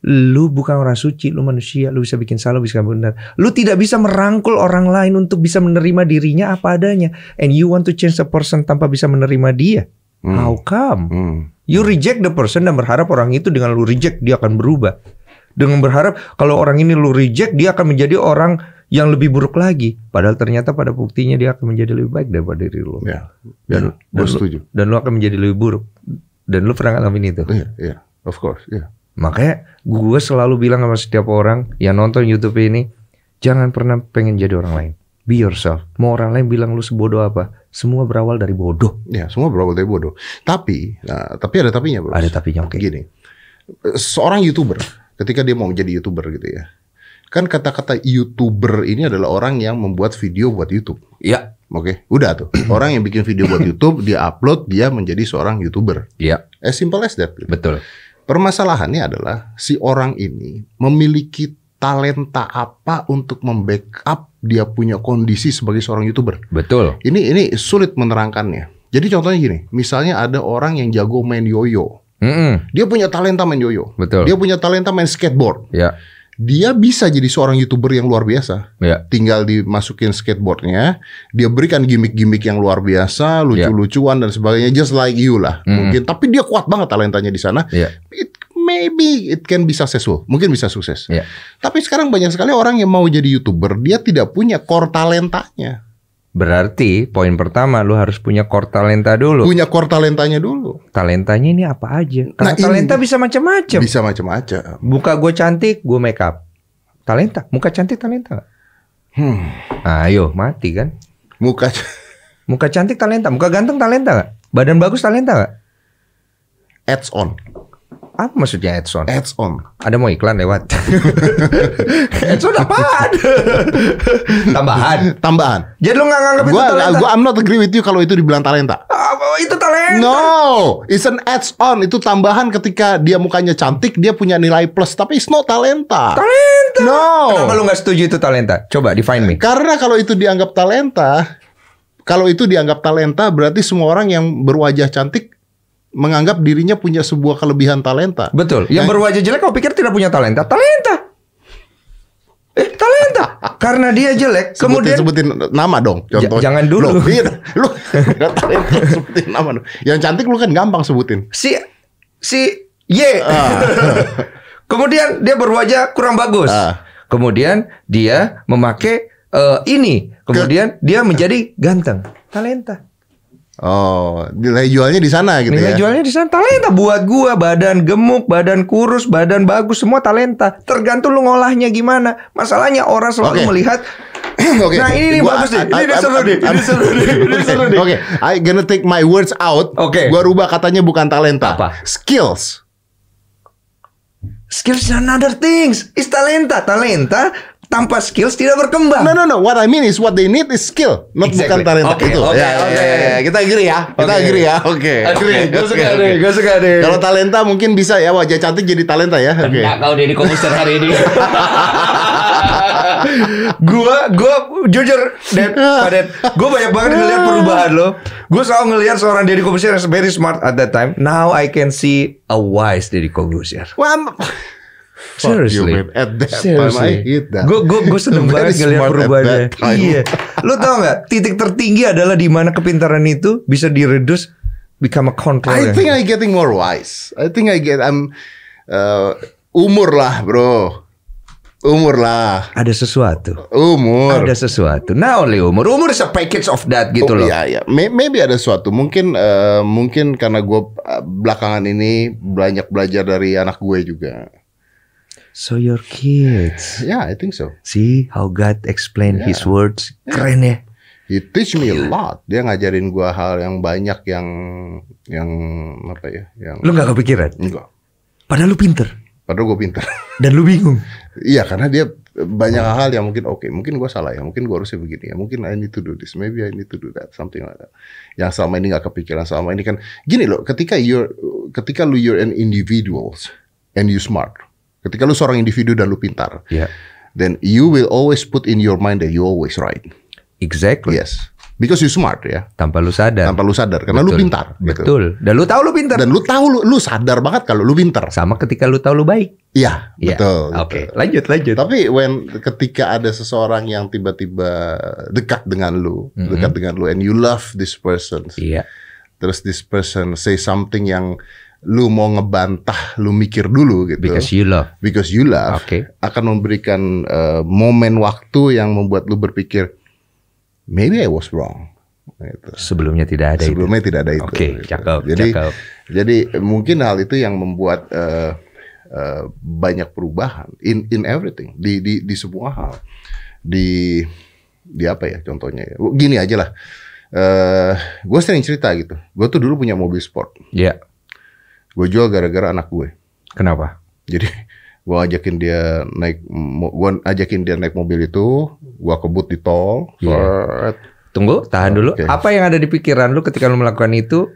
Speaker 1: Lu bukan orang suci, lu manusia, lu bisa bikin salah, bisa benar. Lu tidak bisa merangkul orang lain untuk bisa menerima dirinya apa adanya. And you want to change a person tanpa bisa menerima dia.
Speaker 3: Hmm.
Speaker 1: How come?
Speaker 3: Hmm.
Speaker 1: You reject the person dan berharap orang itu dengan lu reject dia akan berubah. Dengan berharap kalau orang ini lu reject dia akan menjadi orang yang lebih buruk lagi. Padahal ternyata pada buktinya dia akan menjadi lebih baik daripada diri lu.
Speaker 3: Ya.
Speaker 1: Dan,
Speaker 3: Ya,
Speaker 1: dan, lu,
Speaker 3: setuju.
Speaker 1: dan lu akan menjadi lebih buruk. Dan lu pernah ngalamin itu.
Speaker 3: Iya, iya. Of course, iya.
Speaker 1: Makanya gue selalu bilang sama setiap orang yang nonton YouTube ini, jangan pernah pengen jadi orang lain. Be yourself. Mau orang lain bilang lu sebodoh apa, semua berawal dari bodoh.
Speaker 3: Ya, semua berawal dari bodoh. Tapi, nah, tapi ada tapinya, bro.
Speaker 1: Ada tapinya oke.
Speaker 3: Gini, seorang youtuber ketika dia mau menjadi youtuber gitu ya, kan kata-kata youtuber ini adalah orang yang membuat video buat YouTube.
Speaker 1: Ya,
Speaker 3: Oke, udah tuh. Orang yang bikin video buat YouTube, dia upload, dia menjadi seorang youtuber.
Speaker 1: ya,
Speaker 3: As simple as that. gitu.
Speaker 1: betul.
Speaker 3: Permasalahannya adalah si orang ini memiliki talenta apa untuk membackup dia punya kondisi sebagai seorang youtuber.
Speaker 1: Betul.
Speaker 3: Ini ini sulit menerangkannya. Jadi contohnya gini, misalnya ada orang yang jago main yoyo,
Speaker 1: Mm-mm.
Speaker 3: dia punya talenta main yoyo,
Speaker 1: Betul.
Speaker 3: dia punya talenta main skateboard,
Speaker 1: Ya,
Speaker 3: dia bisa jadi seorang youtuber yang luar biasa.
Speaker 1: ya,
Speaker 3: Tinggal dimasukin skateboardnya, dia berikan gimmick-gimmick yang luar biasa, lucu-lucuan dan sebagainya, just like you lah,
Speaker 1: Mm.
Speaker 3: mungkin. Tapi dia kuat banget talentanya di sana.
Speaker 1: ya,
Speaker 3: It, maybe it can be successful, mungkin bisa sukses.
Speaker 1: ya.
Speaker 3: Tapi sekarang banyak sekali orang yang mau jadi youtuber, dia tidak punya core talentanya,
Speaker 1: Berarti poin pertama lu harus punya core talenta dulu.
Speaker 3: punya core talentanya dulu.
Speaker 1: Talentanya ini apa aja? Karena
Speaker 3: Nah, ini-
Speaker 1: talenta bisa macam-macam.
Speaker 3: Bisa macam-macam.
Speaker 1: Muka gue cantik, gue make up. Talenta, muka cantik talenta?
Speaker 3: Hmm.
Speaker 1: Ayo, mati kan?
Speaker 3: Muka
Speaker 1: Muka cantik talenta, muka ganteng talenta nggak? Badan bagus talenta nggak?
Speaker 3: ads on,
Speaker 1: Apa maksudnya Edson?
Speaker 3: ads on.
Speaker 1: Ada mau iklan lewat? Edson apaan? Tambahan.
Speaker 3: Tambahan.
Speaker 1: Jadi lu nggak nganggap itu
Speaker 3: Gua,
Speaker 1: talenta?
Speaker 3: gua I'm not agree with you kalau itu dibilang talenta.
Speaker 1: Apa, itu talenta.
Speaker 3: No, it's an ads on. Itu tambahan ketika dia mukanya cantik, dia punya nilai plus. Tapi it's not talenta.
Speaker 1: Talenta.
Speaker 3: No.
Speaker 1: Kenapa lu nggak setuju itu talenta? Coba define me.
Speaker 3: Karena kalau itu dianggap talenta, kalau itu dianggap talenta, berarti semua orang yang berwajah cantik menganggap dirinya punya sebuah kelebihan talenta.
Speaker 1: Betul. Yang berwajah jelek kau pikir tidak punya talenta? Talenta. Eh, talenta. Karena dia jelek,
Speaker 3: Sebutin,
Speaker 1: kemudian
Speaker 3: sebutin nama dong. Contoh.
Speaker 1: J- jangan dulu.
Speaker 3: Loh, iya, lu talenta sebutin nama dong. Yang cantik lu kan gampang sebutin.
Speaker 1: si si Y.
Speaker 3: Ah.
Speaker 1: kemudian dia berwajah kurang bagus.
Speaker 3: Ah.
Speaker 1: Kemudian dia memakai eh, ini. Kemudian dia menjadi ganteng. Talenta.
Speaker 3: Oh, nilai jualnya di sana gitu
Speaker 1: Nilai
Speaker 3: ya.
Speaker 1: jualnya di sana talenta buat gua badan gemuk, badan kurus, badan bagus semua talenta. Tergantung lu ngolahnya gimana. Masalahnya orang selalu
Speaker 3: Oke.
Speaker 1: melihat
Speaker 3: Oke.
Speaker 1: Nah, ini nih
Speaker 3: Gua-
Speaker 1: bagus nih. Ini seru nih. Ini seru nih. Ini seru nih.
Speaker 3: Oke, I gonna take my words out.
Speaker 1: Oke.
Speaker 3: Gua rubah katanya bukan talenta.
Speaker 1: Apa?
Speaker 3: Skills.
Speaker 1: Skills is another things. Is talenta. Talenta tanpa skills tidak berkembang.
Speaker 3: No no no. What I mean is what they need is skill, not
Speaker 1: Exactly.
Speaker 3: bukan talenta
Speaker 1: Oke,
Speaker 3: itu.
Speaker 1: oke,
Speaker 3: ya, ya,
Speaker 1: oke.
Speaker 3: ya, ya. Kita agree ya. Kita
Speaker 1: Oke.
Speaker 3: agree ya. Oke.
Speaker 1: Agree.
Speaker 3: Oke,
Speaker 1: Gue
Speaker 3: oke,
Speaker 1: suka
Speaker 3: oke.
Speaker 1: deh. Gue suka deh.
Speaker 3: Kalau talenta mungkin bisa ya wajah cantik jadi talenta ya. Oke.
Speaker 1: Enggak kau Deddy Komuster hari ini. gua gua jujur Dad, Pak Dad, gua banyak banget ngeliat perubahan lo. Gua selalu ngeliat seorang Deddy Komuster yang very smart at that time. Now I can see a wise Deddy Komuster.
Speaker 3: Well, I'm- You,
Speaker 1: Seriously.
Speaker 3: man. At that time I hate that.
Speaker 1: Gue gue gue seneng banget ngeliat perubahannya. Iya. Lu tau nggak titik tertinggi adalah di mana kepintaran itu bisa diredus become a control.
Speaker 3: I think I getting more wise. I think I get I'm uh, umur lah, bro. Umur lah.
Speaker 1: ada sesuatu.
Speaker 3: Umur.
Speaker 1: Ada sesuatu. Nah, only umur. Umur is a package of that gitu
Speaker 3: Oh,
Speaker 1: loh.
Speaker 3: Iya, iya. May- Maybe ada sesuatu. Mungkin eh, mungkin karena gue eh, belakangan ini banyak belajar dari anak gue juga.
Speaker 1: So your kids.
Speaker 3: Ya, I think so.
Speaker 1: See how God explain
Speaker 3: Yeah.
Speaker 1: His words. Keren ya.
Speaker 3: He teach me a lot. Dia ngajarin gue hal yang banyak yang yang apa ya? Yang
Speaker 1: Lu nggak kepikiran?
Speaker 3: enggak.
Speaker 1: Padahal lu pinter.
Speaker 3: Padahal gue pintar.
Speaker 1: Dan lu bingung.
Speaker 3: Iya, karena dia banyak hal yang mungkin oke, mungkin gue salah ya, mungkin gue harusnya begini ya, mungkin I need to do this, maybe I need to do that, something like that. Yang selama ini nggak kepikiran, selama ini kan gini loh, ketika you're, ketika lu you're an individuals and you smart, ketika lu seorang individu dan lu pintar,
Speaker 1: Ya.
Speaker 3: then you will always put in your mind that you always right.
Speaker 1: Exactly.
Speaker 3: Yes, because you smart ya,
Speaker 1: Tanpa lu sadar.
Speaker 3: tanpa lu sadar, karena lu
Speaker 1: Betul.
Speaker 3: pintar. gitu.
Speaker 1: Betul. Dan lu tahu lu pinter.
Speaker 3: Dan lu tahu lu, lu sadar banget kalau lu pintar.
Speaker 1: Sama ketika lu tahu lu baik.
Speaker 3: Iya,
Speaker 1: Iya.
Speaker 3: betul.
Speaker 1: Oke,
Speaker 3: betul.
Speaker 1: lanjut lanjut.
Speaker 3: Tapi when ketika ada seseorang yang tiba-tiba dekat dengan lu,
Speaker 1: Mhm.
Speaker 3: dekat dengan lu, and you love this person,
Speaker 1: Iya.
Speaker 3: terus this person say something yang lu mau ngebantah, lu mikir dulu gitu,
Speaker 1: Because you love.
Speaker 3: Because you love,
Speaker 1: Oke.
Speaker 3: akan memberikan uh, momen waktu yang membuat lu berpikir, maybe I was wrong. Gitu.
Speaker 1: Sebelumnya tidak ada
Speaker 3: Sebelumnya tidak ada itu.
Speaker 1: Oke,
Speaker 3: gitu.
Speaker 1: cakep,
Speaker 3: Jadi,
Speaker 1: cakep.
Speaker 3: jadi mungkin hal itu yang membuat eh, eh, banyak perubahan in in everything di di di semua hal. Di di apa ya contohnya? ya. Gini aja lah. Eh, gue sering cerita gitu. Gue tuh dulu punya mobil sport.
Speaker 1: itu. Iya.
Speaker 3: Gue jual gara-gara anak gue.
Speaker 1: Kenapa?
Speaker 3: Jadi gue ajakin dia naik, gue ajakin dia naik mobil itu, gue kebut di tol,
Speaker 1: Iya.
Speaker 3: set,
Speaker 1: Tunggu, tahan dulu.
Speaker 3: Oke.
Speaker 1: Apa yang ada di pikiran lu ketika lu melakukan itu?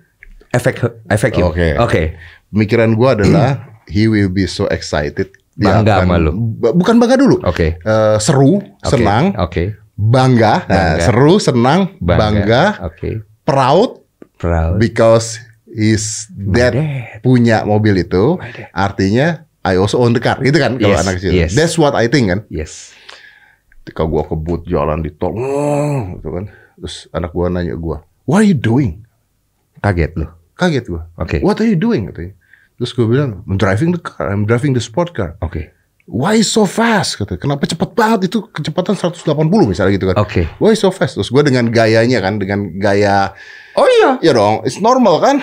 Speaker 1: Efek efek you.
Speaker 3: Oke.
Speaker 1: Oke.
Speaker 3: pemikiran gue adalah he will be so excited. Dia
Speaker 1: Bangga sama lu.
Speaker 3: Bukan bangga dulu.
Speaker 1: Oke.
Speaker 3: Eh, seru,
Speaker 1: Oke.
Speaker 3: senang,
Speaker 1: Oke.
Speaker 3: bangga, Nah,
Speaker 1: Bangga.
Speaker 3: seru, senang, bangga,
Speaker 1: Oke.
Speaker 3: proud
Speaker 1: Proud.
Speaker 3: because dad,
Speaker 1: dad.
Speaker 3: punya mobil itu. Artinya I also own the car, gitu kan kalau
Speaker 1: Yes,
Speaker 3: anak kecil.
Speaker 1: yes.
Speaker 3: That's what I think kan.
Speaker 1: Yes.
Speaker 3: Ketika gua kebut jalan di tol, gitu kan. Terus anak gua nanya gua, "What are you doing?"
Speaker 1: Kaget lu.
Speaker 3: Kaget gua.
Speaker 1: Oke.
Speaker 3: What are you doing? Katanya. Terus gua bilang, I'm driving the car, I'm driving the sport car.
Speaker 1: Oke.
Speaker 3: Why so fast? Kata, kenapa cepat banget itu kecepatan 180 misalnya gitu kan.
Speaker 1: Oke.
Speaker 3: Why so fast? Terus gue dengan gayanya kan, dengan gaya,
Speaker 1: Oh iya,
Speaker 3: ya dong, it's normal kan?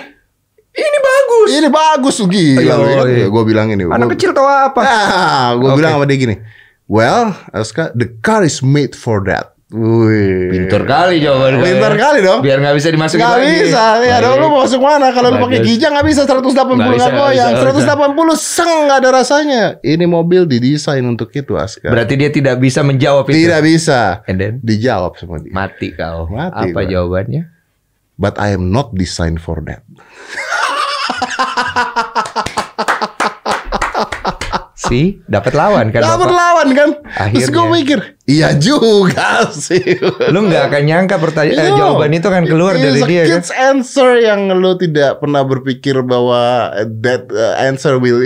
Speaker 1: Ini bagus.
Speaker 3: Ini bagus tuh gila.
Speaker 1: Iya,
Speaker 3: kan?
Speaker 1: iya.
Speaker 3: Gue bilang ini.
Speaker 1: Anak
Speaker 3: gua-
Speaker 1: kecil tahu apa?
Speaker 3: Ah, gue
Speaker 1: Oke.
Speaker 3: bilang sama dia gini. Well, Aska, the car is made for that. Wih.
Speaker 1: Pintar kali jawaban gue.
Speaker 3: Pintar kali dong.
Speaker 1: Biar nggak bisa dimasukin
Speaker 3: Nggak
Speaker 1: lagi.
Speaker 3: bisa, ya dong lu mau masuk mana? Kalau lu pakai gijang nggak bisa 180
Speaker 1: Nggak bisa,
Speaker 3: nggak
Speaker 1: nggak
Speaker 3: goyang,
Speaker 1: bisa, nggak
Speaker 3: 180 seng nggak ada rasanya. Ini mobil didesain untuk itu Aska.
Speaker 1: Berarti dia tidak bisa menjawab itu.
Speaker 3: Tidak bisa.
Speaker 1: And then
Speaker 3: Dijawab sama dia.
Speaker 1: mati kau.
Speaker 3: Mati
Speaker 1: apa
Speaker 3: gua.
Speaker 1: jawabannya?
Speaker 3: But I am not designed for that.
Speaker 1: Si dapat lawan kan
Speaker 3: Dapat lawan kan? Terus
Speaker 1: Akhirnya.
Speaker 3: gue mikir, iya juga sih.
Speaker 1: Lu nggak akan nyangka pertanyaan eh,
Speaker 3: Iya.
Speaker 1: jawaban itu kan keluar dari
Speaker 3: a
Speaker 1: dia kan.
Speaker 3: kid's answer yang lu tidak pernah berpikir bahwa that uh, answer will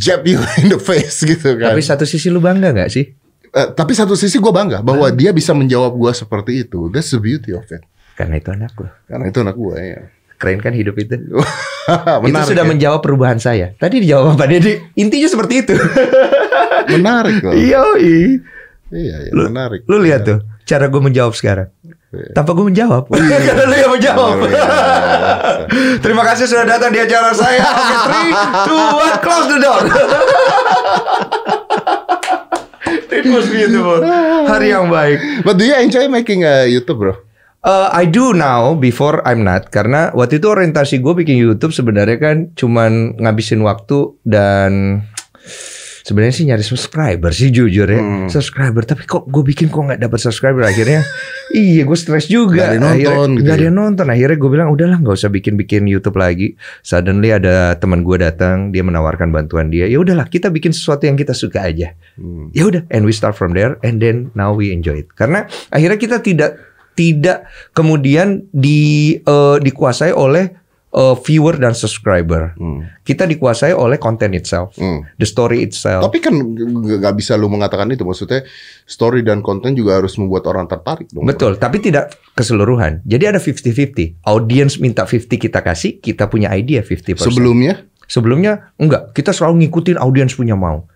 Speaker 3: jab you in the face gitu kan.
Speaker 1: Tapi satu sisi lu bangga nggak sih?
Speaker 3: Eh, tapi satu sisi gue bangga bahwa dia bisa menjawab gue seperti itu. That's the beauty of it.
Speaker 1: Karena itu anak lu.
Speaker 3: Karena itu anak gue ya.
Speaker 1: Keren kan hidup itu?
Speaker 3: Menarik.
Speaker 1: itu sudah
Speaker 3: ya?
Speaker 1: menjawab perubahan saya. Tadi dijawab Pak Deddy. Intinya seperti itu.
Speaker 3: menarik kok.
Speaker 1: Iya, iya.
Speaker 3: Iya, iya,
Speaker 1: Lu-
Speaker 3: menarik.
Speaker 1: Lu lihat tuh cara gue menjawab sekarang. Tanpa gue menjawab. Karena lu yang menjawab. Terima kasih sudah datang di acara saya. Three, two, one, close the door. It was beautiful. Hari yang baik.
Speaker 3: But do you enjoy making a YouTube, bro?
Speaker 1: Uh, I do now, before I'm not. Karena waktu itu orientasi gue bikin YouTube sebenarnya kan cuman ngabisin waktu dan sebenarnya sih nyari subscriber sih jujur ya.
Speaker 3: Hmm.
Speaker 1: Subscriber, tapi kok gue bikin kok nggak dapat subscriber akhirnya. iya, gue stres juga.
Speaker 3: Nggak ada nonton
Speaker 1: Akhirnya-
Speaker 3: gitu
Speaker 1: nggak ada
Speaker 3: ya?
Speaker 1: yang nonton. Akhirnya gue bilang udahlah nggak usah bikin-bikin YouTube lagi. Suddenly ada teman gue datang, dia menawarkan bantuan dia. Ya udahlah, kita bikin sesuatu yang kita suka aja
Speaker 3: Hmm.
Speaker 1: ya udah and we start from there and then now we enjoy it karena akhirnya kita tidak tidak kemudian di eh, dikuasai oleh uh, viewer dan subscriber.
Speaker 3: Hmm.
Speaker 1: Kita dikuasai oleh content itself,
Speaker 3: Hmm.
Speaker 1: the story itself.
Speaker 3: Tapi kan nggak bisa lu mengatakan itu. Maksudnya story dan konten juga harus membuat orang tertarik dong.
Speaker 1: Betul, tapi tidak keseluruhan. Jadi ada 50-50. Audience minta 50 kita kasih, kita punya idea 50%.
Speaker 3: Sebelumnya
Speaker 1: Sebelumnya enggak, kita selalu ngikutin audiens punya mau.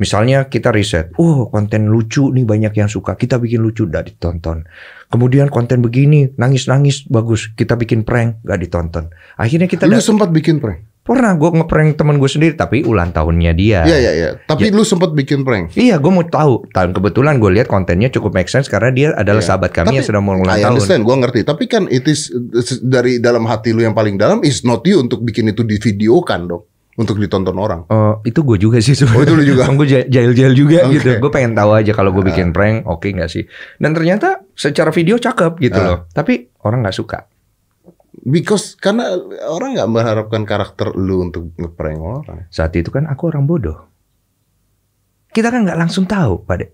Speaker 1: Misalnya kita riset, oh konten lucu nih banyak yang suka, kita bikin lucu gak ditonton. Kemudian konten begini nangis-nangis bagus, kita bikin prank gak ditonton. Akhirnya kita
Speaker 3: lu sempat bikin prank.
Speaker 1: pernah gue ngeprank temen gue sendiri, tapi ulang tahunnya dia.
Speaker 3: Iya iya iya. Tapi lu sempat bikin prank.
Speaker 1: Iya, gue mau tahu. Dan kebetulan gue lihat kontennya cukup make sense karena dia adalah
Speaker 3: Iya.
Speaker 1: sahabat kami
Speaker 3: Tapi,
Speaker 1: yang sedang mau ulang
Speaker 3: I
Speaker 1: tahun.
Speaker 3: understand, gue ngerti. Tapi kan it is dari dalam hati lu yang paling dalam is not you untuk bikin itu divideokan dong, untuk ditonton orang.
Speaker 1: Oh, itu gue juga sih
Speaker 3: Oh, itu lu juga?
Speaker 1: gue jahil-jahil juga
Speaker 3: Oke.
Speaker 1: gitu. Gue pengen tahu aja kalau gue bikin prank, oke nggak sih? Dan ternyata secara video cakep gitu
Speaker 3: Ah.
Speaker 1: loh. Tapi orang nggak suka.
Speaker 3: Because karena orang nggak mengharapkan karakter lu untuk ngeprank orang.
Speaker 1: Saat itu kan aku orang bodoh. Kita kan nggak langsung tahu, Pak Dek.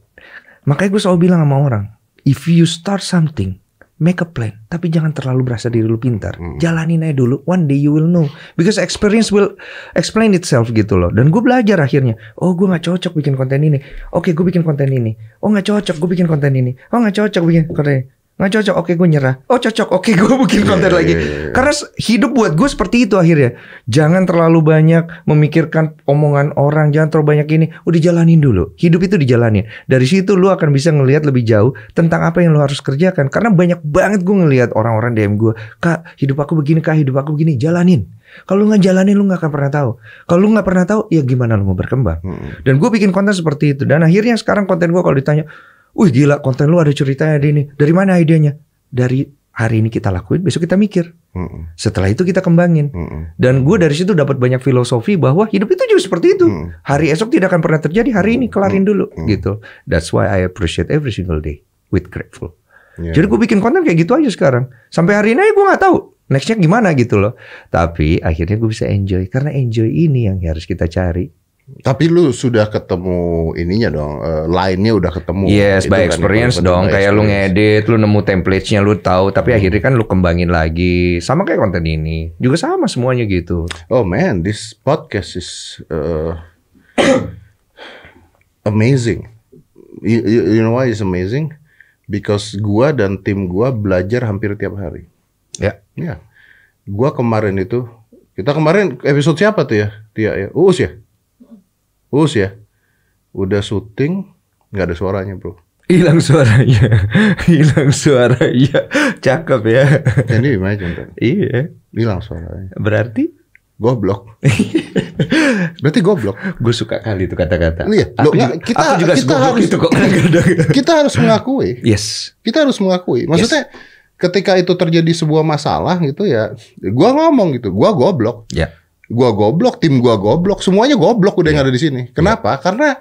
Speaker 1: Makanya gue selalu bilang sama orang, if you start something, make a plan. Tapi jangan terlalu berasa diri lu pintar.
Speaker 3: Hmm.
Speaker 1: Jalanin aja dulu. One day you will know. Because experience will explain itself gitu loh. Dan gue belajar akhirnya. Oh gue nggak cocok bikin konten ini. Oke gue bikin konten ini. Oh nggak cocok gue bikin konten ini. Oh nggak cocok bikin konten ini. Nggak cocok. Oke gue nyerah. Oh cocok. Oke gue bikin konten
Speaker 3: Iya,
Speaker 1: lagi.
Speaker 3: iya, iya.
Speaker 1: Karena hidup buat gue seperti itu akhirnya. Jangan terlalu banyak memikirkan omongan orang. Jangan terlalu banyak ini. Udah jalanin dulu. Hidup itu dijalanin. Dari situ lu akan bisa ngelihat lebih jauh tentang apa yang lu harus kerjakan. Karena banyak banget gue ngelihat orang-orang DM gue. Kak hidup aku begini kak hidup aku begini. Jalanin. Kalau lu nggak jalanin lu nggak akan pernah tahu. Kalau lu nggak pernah tahu ya gimana lu mau berkembang.
Speaker 3: Hmm.
Speaker 1: Dan gue bikin konten seperti itu. Dan akhirnya sekarang konten gue kalau ditanya, Wih gila konten lu ada ceritanya di ini. Dari mana idenya? Dari hari ini kita lakuin, besok kita mikir.
Speaker 3: Hmm.
Speaker 1: Setelah itu kita kembangin.
Speaker 3: Hmm.
Speaker 1: Dan gue dari situ dapat banyak filosofi bahwa hidup itu juga seperti itu.
Speaker 3: Hmm.
Speaker 1: Hari esok tidak akan pernah terjadi. Hari ini kelarin dulu
Speaker 3: Hmm.
Speaker 1: gitu. That's why I appreciate every single day with grateful.
Speaker 3: Iya.
Speaker 1: Jadi gue bikin konten kayak gitu aja sekarang. Sampai hari ini gue nggak tahu nextnya gimana gitu loh. Tapi akhirnya gue bisa enjoy karena enjoy ini yang harus kita cari.
Speaker 3: Tapi lu sudah ketemu ininya dong, eh, line-nya udah ketemu.
Speaker 1: Yes,
Speaker 3: Itu
Speaker 1: by
Speaker 3: kan,
Speaker 1: experience dong. Kayak lu ngedit, lu nemu template-nya, lu tahu. Tapi akhirnya kan lu kembangin lagi. Sama kayak konten ini. Juga sama semuanya gitu.
Speaker 3: Oh man, this podcast is uh, amazing. You, you, you know why it's amazing? Because gua dan tim gua belajar hampir tiap hari.
Speaker 1: Ya.
Speaker 3: Ya. Gua kemarin itu, kita kemarin episode siapa tuh ya? Tia ya. Uus ya? Uus ya? Udah syuting, nggak ada suaranya bro.
Speaker 1: Hilang suaranya. Hilang suaranya. Cakep ya.
Speaker 3: You imagine that?
Speaker 1: iya.
Speaker 3: Hilang suaranya.
Speaker 1: Berarti
Speaker 3: Goblok. Berarti goblok.
Speaker 1: gue suka kali itu kata-kata.
Speaker 3: Iya,
Speaker 1: Aku,
Speaker 3: loh,
Speaker 1: juga,
Speaker 3: kita-
Speaker 1: aku juga
Speaker 3: kita harus-
Speaker 1: itu kok.
Speaker 3: Kita harus mengakui.
Speaker 1: yes.
Speaker 3: kita harus mengakui. Maksudnya ketika itu terjadi sebuah masalah gitu ya, gua ngomong gitu, gua goblok,
Speaker 1: Ya.
Speaker 3: Gua goblok, tim gua goblok, semuanya goblok udah yang ada di sini. Kenapa? Karena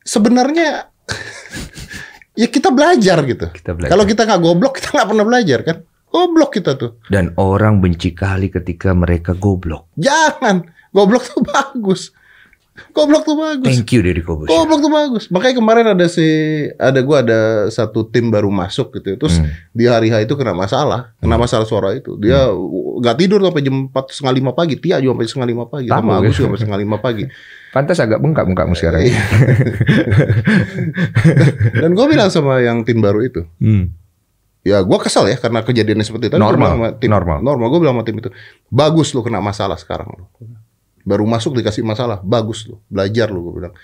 Speaker 3: sebenarnya ya kita belajar gitu. Kalau kita nggak goblok, kita nggak pernah belajar kan? Goblok kita tuh.
Speaker 1: Dan orang benci kali ketika mereka goblok.
Speaker 3: Jangan. Goblok tuh bagus. Goblok tuh bagus.
Speaker 1: Thank you Deddy Kobus.
Speaker 3: Goblok tuh bagus. Makanya kemarin ada si ada gua ada satu tim baru masuk gitu. ya. Terus
Speaker 1: Hmm.
Speaker 3: di hari H itu kena masalah, kena masalah suara itu. Dia nggak tidur sampai jam empat setengah lima pagi. Tia juga sampai setengah lima pagi.
Speaker 1: Tamu,
Speaker 3: Sama Agus
Speaker 1: ya.
Speaker 3: juga sampai setengah lima pagi.
Speaker 1: Pantas agak bengkak mukamu sekarang.
Speaker 3: Iya. Dan gue bilang sama yang tim baru itu,
Speaker 1: Hmm.
Speaker 3: ya gue kesel ya karena kejadiannya seperti itu.
Speaker 1: Normal,
Speaker 3: sama tim,
Speaker 1: normal.
Speaker 3: Normal. Gue bilang sama tim itu, bagus lu kena masalah sekarang. lu. Baru masuk dikasih masalah, bagus lu, belajar lu. Gue bilang.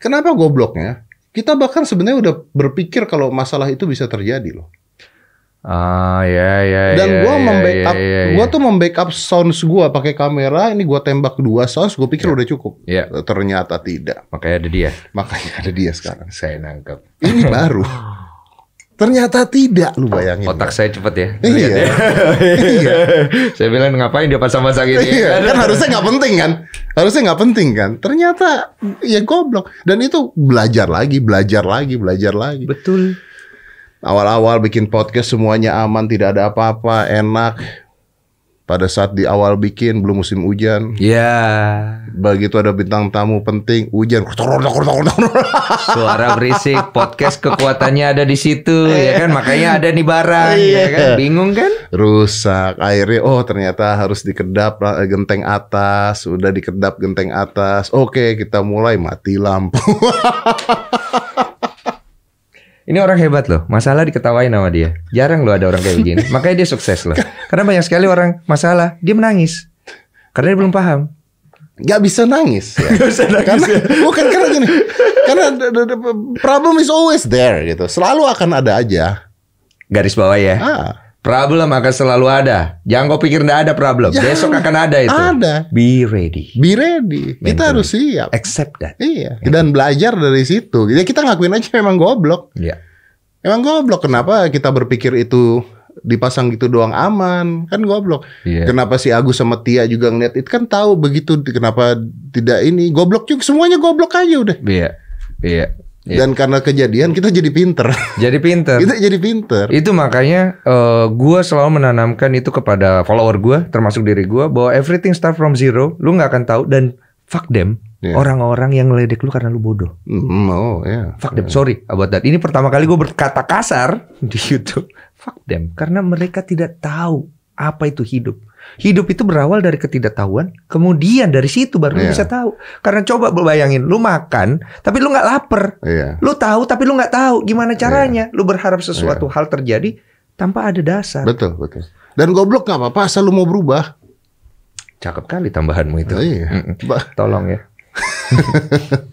Speaker 3: Kenapa gobloknya? Kita bahkan sebenarnya udah berpikir kalau masalah itu bisa terjadi loh.
Speaker 1: Ah ya ya.
Speaker 3: Dan
Speaker 1: ya,
Speaker 3: gua
Speaker 1: ya,
Speaker 3: membackup,
Speaker 1: ya, ya, ya.
Speaker 3: gua tuh membackup sounds gua pakai kamera. Ini gua tembak dua sounds, gua pikir udah cukup.
Speaker 1: Ya.
Speaker 3: Ternyata tidak.
Speaker 1: Makanya ada dia.
Speaker 3: Makanya ada dia sekarang.
Speaker 1: Saya nangkep.
Speaker 3: Ini baru. Ternyata tidak, lu bayangin.
Speaker 1: Otak saya cepet ya.
Speaker 3: Iya.
Speaker 1: Ya.
Speaker 3: Iya.
Speaker 1: saya bilang ngapain dia pasang-pasang ini.
Speaker 3: Iya, kan harusnya nggak penting kan? Harusnya nggak penting kan? Ternyata ya goblok. Dan itu belajar lagi, belajar lagi, belajar lagi.
Speaker 1: Betul.
Speaker 3: Awal-awal bikin podcast semuanya aman, tidak ada apa-apa, enak. Pada saat di awal bikin belum musim hujan,
Speaker 1: Ya.
Speaker 3: Begitu ada bintang tamu penting, hujan.
Speaker 1: Suara berisik, podcast kekuatannya ada di situ, ya kan? Makanya ada nih barang,
Speaker 3: Iya.
Speaker 1: ya kan? Bingung kan?
Speaker 3: Rusak. Akhirnya, oh ternyata harus dikedap lah, genteng atas. Udah dikedap genteng atas. Oke, kita mulai mati lampu.
Speaker 1: Ini orang hebat loh, masalah diketawain sama dia. Jarang loh ada orang kayak begini. Makanya dia sukses loh. Karena banyak sekali orang masalah, dia menangis. Karena dia belum paham.
Speaker 3: Gak bisa nangis. Ya. karena bukan karena gini. Karena the, the- the problem is always there gitu. Selalu akan ada aja.
Speaker 1: Garis bawah ya.
Speaker 3: Ah,
Speaker 1: Problem akan selalu ada. Jangan kau pikir nggak ada problem.
Speaker 3: Jangan.
Speaker 1: Besok akan ada itu.
Speaker 3: Ada.
Speaker 1: Be ready.
Speaker 3: be ready. Kita
Speaker 1: Mentally.
Speaker 3: harus siap.
Speaker 1: Accept that.
Speaker 3: Iya. Dan belajar dari situ. Ya kita ngakuin aja memang goblok.
Speaker 1: Ya.
Speaker 3: Emang goblok. Kenapa kita berpikir itu dipasang gitu doang aman? Kan goblok.
Speaker 1: Iya.
Speaker 3: Kenapa si Agus sama Tia juga ngeliat itu kan tahu begitu kenapa tidak ini goblok juga semuanya goblok aja udah.
Speaker 1: Iya. Iya. Iya.
Speaker 3: Dan karena kejadian kita jadi pinter.
Speaker 1: Jadi pinter.
Speaker 3: kita jadi pinter.
Speaker 1: Itu makanya eh, gua selalu menanamkan itu kepada follower gua, termasuk diri gua, bahwa everything start from zero. Lu nggak akan tahu dan fuck them.
Speaker 3: Iya.
Speaker 1: Orang-orang yang ngeledek lu karena lu bodoh.
Speaker 3: Hmm, oh ya.
Speaker 1: Fuck them. Sorry about that. Ini pertama kali gue berkata kasar di YouTube. Fuck them. Karena mereka tidak tahu apa itu hidup. Hidup itu berawal dari ketidaktahuan. Kemudian dari situ baru lu
Speaker 3: Iya.
Speaker 1: bisa tahu. Karena coba bayangin, lu makan, tapi lu nggak lapar.
Speaker 3: Iya.
Speaker 1: Lu tahu, tapi lu nggak tahu gimana caranya. Lu berharap sesuatu hal terjadi tanpa ada dasar.
Speaker 3: Betul, betul. Dan goblok nggak apa-apa asal lu mau berubah.
Speaker 1: Cakep kali tambahanmu itu.
Speaker 3: Iya.
Speaker 1: Mm-mm.
Speaker 3: Ba-
Speaker 1: Tolong ya.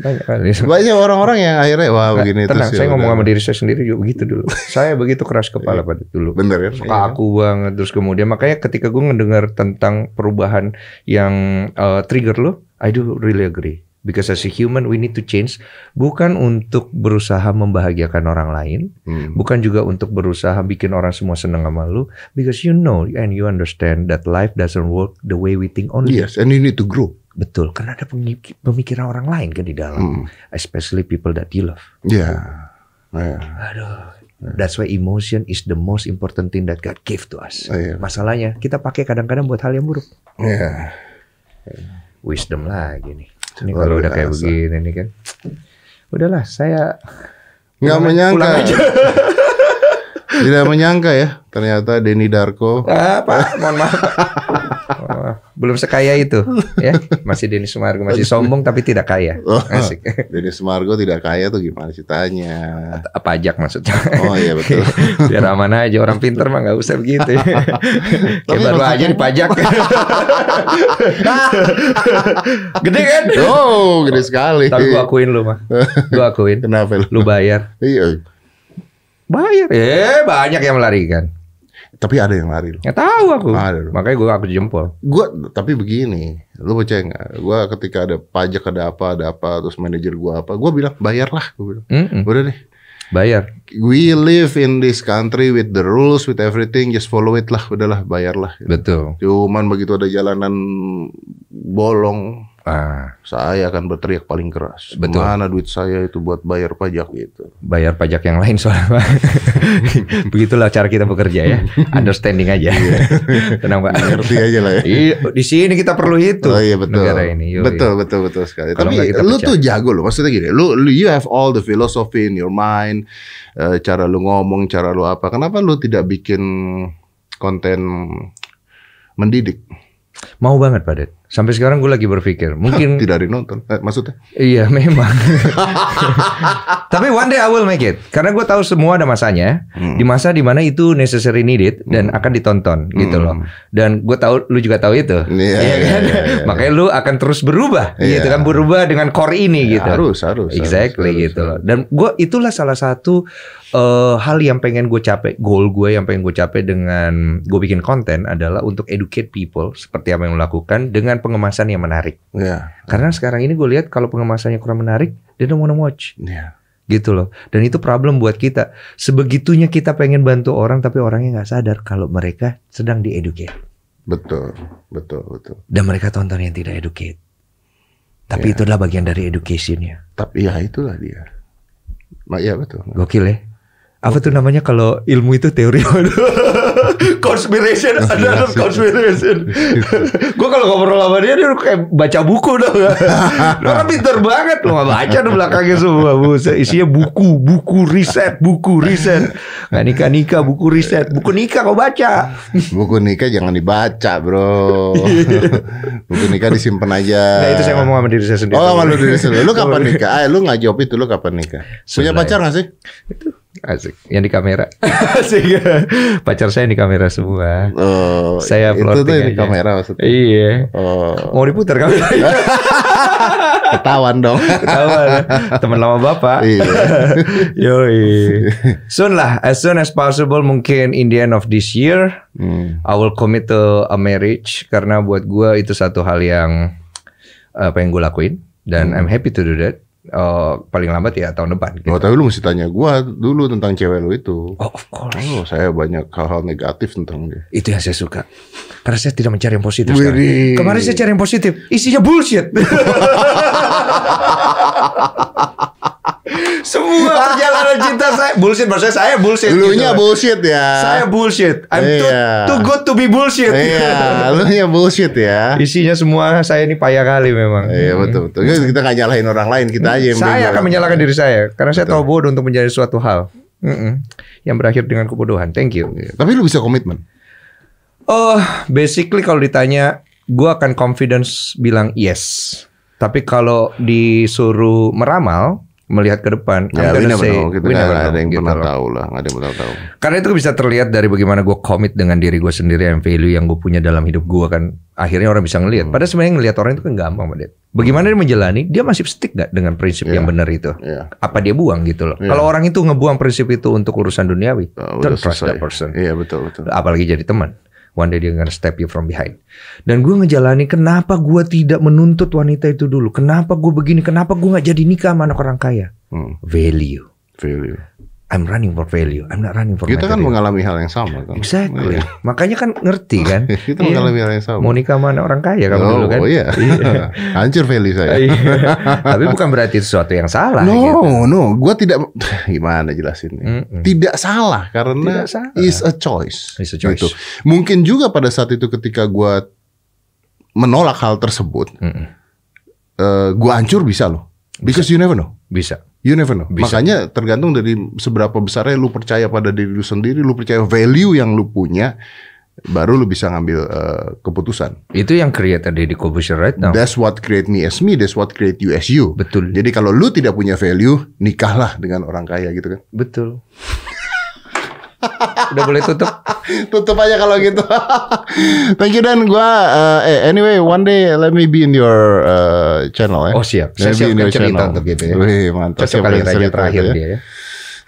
Speaker 1: Banyak.
Speaker 3: Banyak orang-orang yang akhirnya wah begini
Speaker 1: Tenang,
Speaker 3: terus ya
Speaker 1: saya ngomong sama diri saya sendiri juga begitu dulu. saya begitu keras kepala pada dulu.
Speaker 3: Bener kan? Iya.
Speaker 1: kaku banget terus kemudian makanya ketika gue ngedengar tentang perubahan yang uh, trigger lo I do really agree because as a human we need to change bukan untuk berusaha membahagiakan orang lain
Speaker 3: Hmm.
Speaker 1: bukan juga untuk berusaha bikin orang semua senang sama lu because you know and you understand that life doesn't work the way we think only
Speaker 3: Yes, and you need to grow.
Speaker 1: Betul karena ada pemik- pemikiran orang lain kan di dalam
Speaker 3: Hmm.
Speaker 1: especially people that you love
Speaker 3: Ya. Iya.
Speaker 1: Aduh. That's why emotion is the most important thing that God gave to us.
Speaker 3: Oh, iya.
Speaker 1: Masalahnya kita pakai kadang-kadang buat hal yang buruk.
Speaker 3: Iya.
Speaker 1: Wisdom lagi nih. Ini kalau udah kayak begini nih kan. Udahlah, saya
Speaker 3: Nggak menyangka. Tidak menyangka ya. Ternyata Denny Darko.
Speaker 1: ah, Pak, mohon maaf. Belum sekaya itu, ya. Masih Denny Sumargo masih sombong tapi tidak kaya.
Speaker 3: Oh.
Speaker 1: Asik.
Speaker 3: Denny Sumargo tidak kaya tuh gimana ceritanya?
Speaker 1: Pajak maksudnya.
Speaker 3: Oh iya betul.
Speaker 1: Biar aman aja orang pinter mah nggak usah begitu.
Speaker 3: Tapi
Speaker 1: baru aja dipajak. Gede kan?
Speaker 3: Oh, gede sekali.
Speaker 1: Tapi gua akuin lu mah. Gua akuin.
Speaker 3: Kenapa lu?
Speaker 1: Lu bayar.
Speaker 3: Iya.
Speaker 1: Bayar. Eh, banyak yang melarikan.
Speaker 3: Tapi ada yang lari loh.
Speaker 1: Nggak tahu aku.
Speaker 3: Dong.
Speaker 1: Makanya gua aku jempol.
Speaker 3: Gua tapi begini, lu percaya nggak? Gua ketika ada pajak ada apa ada apa terus manajer gua apa, gua bilang bayarlah. Gua bilang,
Speaker 1: Mm-mm.
Speaker 3: udah deh.
Speaker 1: Bayar.
Speaker 3: We live in this country with the rules, with everything, just follow it lah, udahlah bayarlah.
Speaker 1: Betul.
Speaker 3: Cuman begitu ada jalanan bolong,
Speaker 1: Ah,
Speaker 3: saya akan berteriak paling keras.
Speaker 1: Betul.
Speaker 3: Mana duit saya itu buat bayar pajak gitu.
Speaker 1: bayar pajak yang lain soalnya. Begitulah cara kita bekerja ya. Understanding aja. Tenang, Pak.
Speaker 3: Ngerti aja lah ya.
Speaker 1: Iya, di sini kita perlu itu.
Speaker 3: Oh iya betul.
Speaker 1: Negara ini. Yoi.
Speaker 3: Betul betul betul sekali.
Speaker 1: Kalau
Speaker 3: Tapi lu
Speaker 1: pecah.
Speaker 3: tuh jago loh. Maksudnya gini, lu, lu you have all the philosophy in your mind, eh, cara lu ngomong, cara lu apa. Kenapa lu tidak bikin konten mendidik?
Speaker 1: Mau banget, Pak Det. Sampai sekarang gue lagi berpikir, mungkin
Speaker 3: Tidak ada yang nonton. Eh, maksudnya?
Speaker 1: Iya memang. Tapi one day I will make it. Karena gue tahu semua ada masanya.
Speaker 3: Hmm.
Speaker 1: Di masa di mana itu necessary needed dan akan ditonton gitu
Speaker 3: Hmm.
Speaker 1: loh. Dan gue tahu lu juga tahu itu.
Speaker 3: Iya,
Speaker 1: Iya
Speaker 3: iya,
Speaker 1: kan?
Speaker 3: iya, iya.
Speaker 1: Makanya lu akan terus berubah
Speaker 3: Iya.
Speaker 1: gitu kan. Berubah dengan core ini gitu.
Speaker 3: Harus, harus.
Speaker 1: Exactly
Speaker 3: harus,
Speaker 1: gitu
Speaker 3: harus.
Speaker 1: loh. Dan gue itulah salah satu eh, hal yang pengen gue capai, goal gue yang pengen gue capai dengan gue bikin konten adalah untuk educate people seperti apa yang lakukan dengan pengemasan yang menarik.
Speaker 3: Iya.
Speaker 1: Karena sekarang ini gue lihat kalau pengemasannya kurang menarik, they don't wanna watch
Speaker 3: Iya.
Speaker 1: gitu loh. Dan itu problem buat kita. Sebegitunya kita pengen bantu orang, tapi orangnya nggak sadar kalau mereka sedang dieducate
Speaker 3: Betul, betul, betul.
Speaker 1: dan mereka tonton yang tidak educate. Tapi
Speaker 3: Iya.
Speaker 1: itu adalah bagian dari educationnya.
Speaker 3: Tapi ya itulah dia. Ma, iya betul.
Speaker 1: Gokil ya. Apa tuh namanya kalau ilmu itu teori? conspiration, ada conspiration. gue kalau ngobrol sama dia dia kayak baca buku dong. lo kan pinter banget lo nggak baca dong belakangnya semua. Buset, isinya buku, buku riset, buku riset. Nggak nikah nikah, buku riset, buku nikah kau baca.
Speaker 3: Buku nikah jangan dibaca, bro. Buku nikah disimpan aja.
Speaker 1: Nah itu saya ngomong sama diri saya sendiri.
Speaker 3: Oh, malu diri sendiri. Lu kapan nikah? Ah, lu nggak jawab itu. Lu kapan nikah? Punya pacar nggak sih?
Speaker 1: Asik. Yang di kamera. Asik. Pacar saya di kamera semua.
Speaker 3: Oh,
Speaker 1: Saya
Speaker 3: itu tuh di kamera maksudnya.
Speaker 1: Iya.
Speaker 3: Oh,
Speaker 1: Mau diputar kameranya.
Speaker 3: ketahuan dong.
Speaker 1: Ketahuan. Teman lama bapak.
Speaker 3: Iya.
Speaker 1: Yoi. Soon lah, as soon as possible mungkin in the end of this year
Speaker 3: Hmm.
Speaker 1: I will commit to a marriage karena buat gua itu satu hal yang uh, pengen gue lakuin dan I'm happy to do that. Uh, paling lambat ya tahun depan. Gitu.
Speaker 3: Oh, tapi lu mesti tanya gua dulu tentang cewek lu itu.
Speaker 1: Oh, of course.
Speaker 3: Oh, saya banyak hal-hal negatif tentang dia.
Speaker 1: Itu yang saya suka. Karena saya tidak mencari yang positif sekarang. Kemarin saya cari yang positif, isinya bullshit. Semua perjalanan cinta saya bullshit maksudnya saya bullshit.
Speaker 3: Lu
Speaker 1: gitu.
Speaker 3: nya bullshit ya.
Speaker 1: Saya bullshit. I'm too,
Speaker 3: Iya.
Speaker 1: too good to be bullshit.
Speaker 3: Iya, lu nya bullshit ya.
Speaker 1: Isinya semua saya ini payah kali memang.
Speaker 3: Iya betul betul. Kita nggak nyalahin orang lain, kita aja yang
Speaker 1: Saya akan menyalahkan diri saya karena saya tahu bodoh untuk menjadi suatu hal. Mm-mm. Yang berakhir dengan kebodohan. Thank you.
Speaker 3: Iya, Tapi lu bisa komitmen.
Speaker 1: Oh, basically kalau ditanya, gua akan confidence bilang yes. Tapi kalau disuruh meramal, melihat ke depan,
Speaker 3: Ya,
Speaker 1: I'm
Speaker 3: we
Speaker 1: gonna
Speaker 3: never
Speaker 1: say,
Speaker 3: know. Kita
Speaker 1: we never
Speaker 3: ada
Speaker 1: know,
Speaker 3: yang
Speaker 1: gitu
Speaker 3: pernah
Speaker 1: loh.
Speaker 3: tahu lah, ada yang pernah tahu.
Speaker 1: Karena itu bisa terlihat dari bagaimana gue komit dengan diri gue sendiri yang value yang gue punya dalam hidup gue kan. Akhirnya orang bisa ngelihat. Padahal sebenarnya ngelihat orang itu kan gampang, Pak. Bagaimana dia menjalani, dia masih stick gak dengan prinsip
Speaker 3: Iya.
Speaker 1: yang benar itu?
Speaker 3: Iya.
Speaker 1: Apa dia buang gitu loh.
Speaker 3: Iya.
Speaker 1: Kalau orang itu ngebuang prinsip itu untuk urusan duniawi,
Speaker 3: Oh,
Speaker 1: don't trust that
Speaker 3: selesai.
Speaker 1: person.
Speaker 3: Iya betul betul.
Speaker 1: apalagi jadi teman. One day dia gonna step you from behind. Dan gue ngejalani kenapa gue tidak menuntut wanita itu dulu. Kenapa gue begini, kenapa gue nggak jadi nikah sama anak orang kaya.
Speaker 3: Hmm,
Speaker 1: Value.
Speaker 3: value.
Speaker 1: I'm running for value. I'm not running for
Speaker 3: Kita kan
Speaker 1: material.
Speaker 3: mengalami hal yang sama kan.
Speaker 1: Exactly.
Speaker 3: Iya.
Speaker 1: Makanya kan ngerti kan.
Speaker 3: Kita
Speaker 1: Iya.
Speaker 3: mengalami hal yang sama.
Speaker 1: Mau nikah sama anak orang kaya kamu
Speaker 3: oh,
Speaker 1: dulu kan.
Speaker 3: oh iya. Hancur value saya.
Speaker 1: Iya. Tapi bukan berarti sesuatu yang salah
Speaker 3: No,
Speaker 1: gitu.
Speaker 3: no, gua tidak gimana jelasinnya.
Speaker 1: Mm-mm.
Speaker 3: Tidak salah karena
Speaker 1: Tidak salah.
Speaker 3: is a choice.
Speaker 1: It's a choice.
Speaker 3: Gitu. Mungkin juga pada saat itu ketika gua menolak hal tersebut,
Speaker 1: Mm-mm.
Speaker 3: eh, gua hancur bisa loh. Because you never know.
Speaker 1: Bisa.
Speaker 3: You never know.
Speaker 1: Bisa.
Speaker 3: Makanya tergantung dari seberapa besarnya lu percaya pada diri lu sendiri, lu percaya value yang lu punya, baru lu bisa ngambil eh, keputusan.
Speaker 1: Itu yang create a Deddy Corbuzier right now.
Speaker 3: That's what create me as me, that's what create you as you.
Speaker 1: Betul.
Speaker 3: Jadi kalau lu tidak punya value, nikahlah dengan orang kaya gitu kan.
Speaker 1: Betul. Udah boleh tutup.
Speaker 3: Tutup aja kalau gitu. Thank you Dan. Gua uh, eh, anyway one day let me be in your uh, channel ya.
Speaker 1: Oh siap. Saya
Speaker 3: Let me be in
Speaker 1: siapkan
Speaker 3: your
Speaker 1: cerita
Speaker 3: channel.
Speaker 1: untuk gitu ya.
Speaker 3: Wih, mantap.
Speaker 1: Cocok kali raja terakhir
Speaker 3: ya.
Speaker 1: dia ya.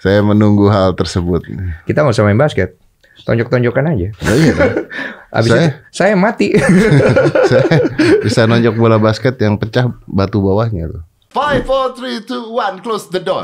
Speaker 3: Saya menunggu hal tersebut.
Speaker 1: Kita nggak usah main basket. Tonjok-tonjokan aja.
Speaker 3: Oh, iya?
Speaker 1: Abis
Speaker 3: Saya-
Speaker 1: itu saya mati.
Speaker 3: Saya bisa nonjok bola basket yang pecah batu bawahnya tuh.
Speaker 2: Five, four, three, two, one. Close the door.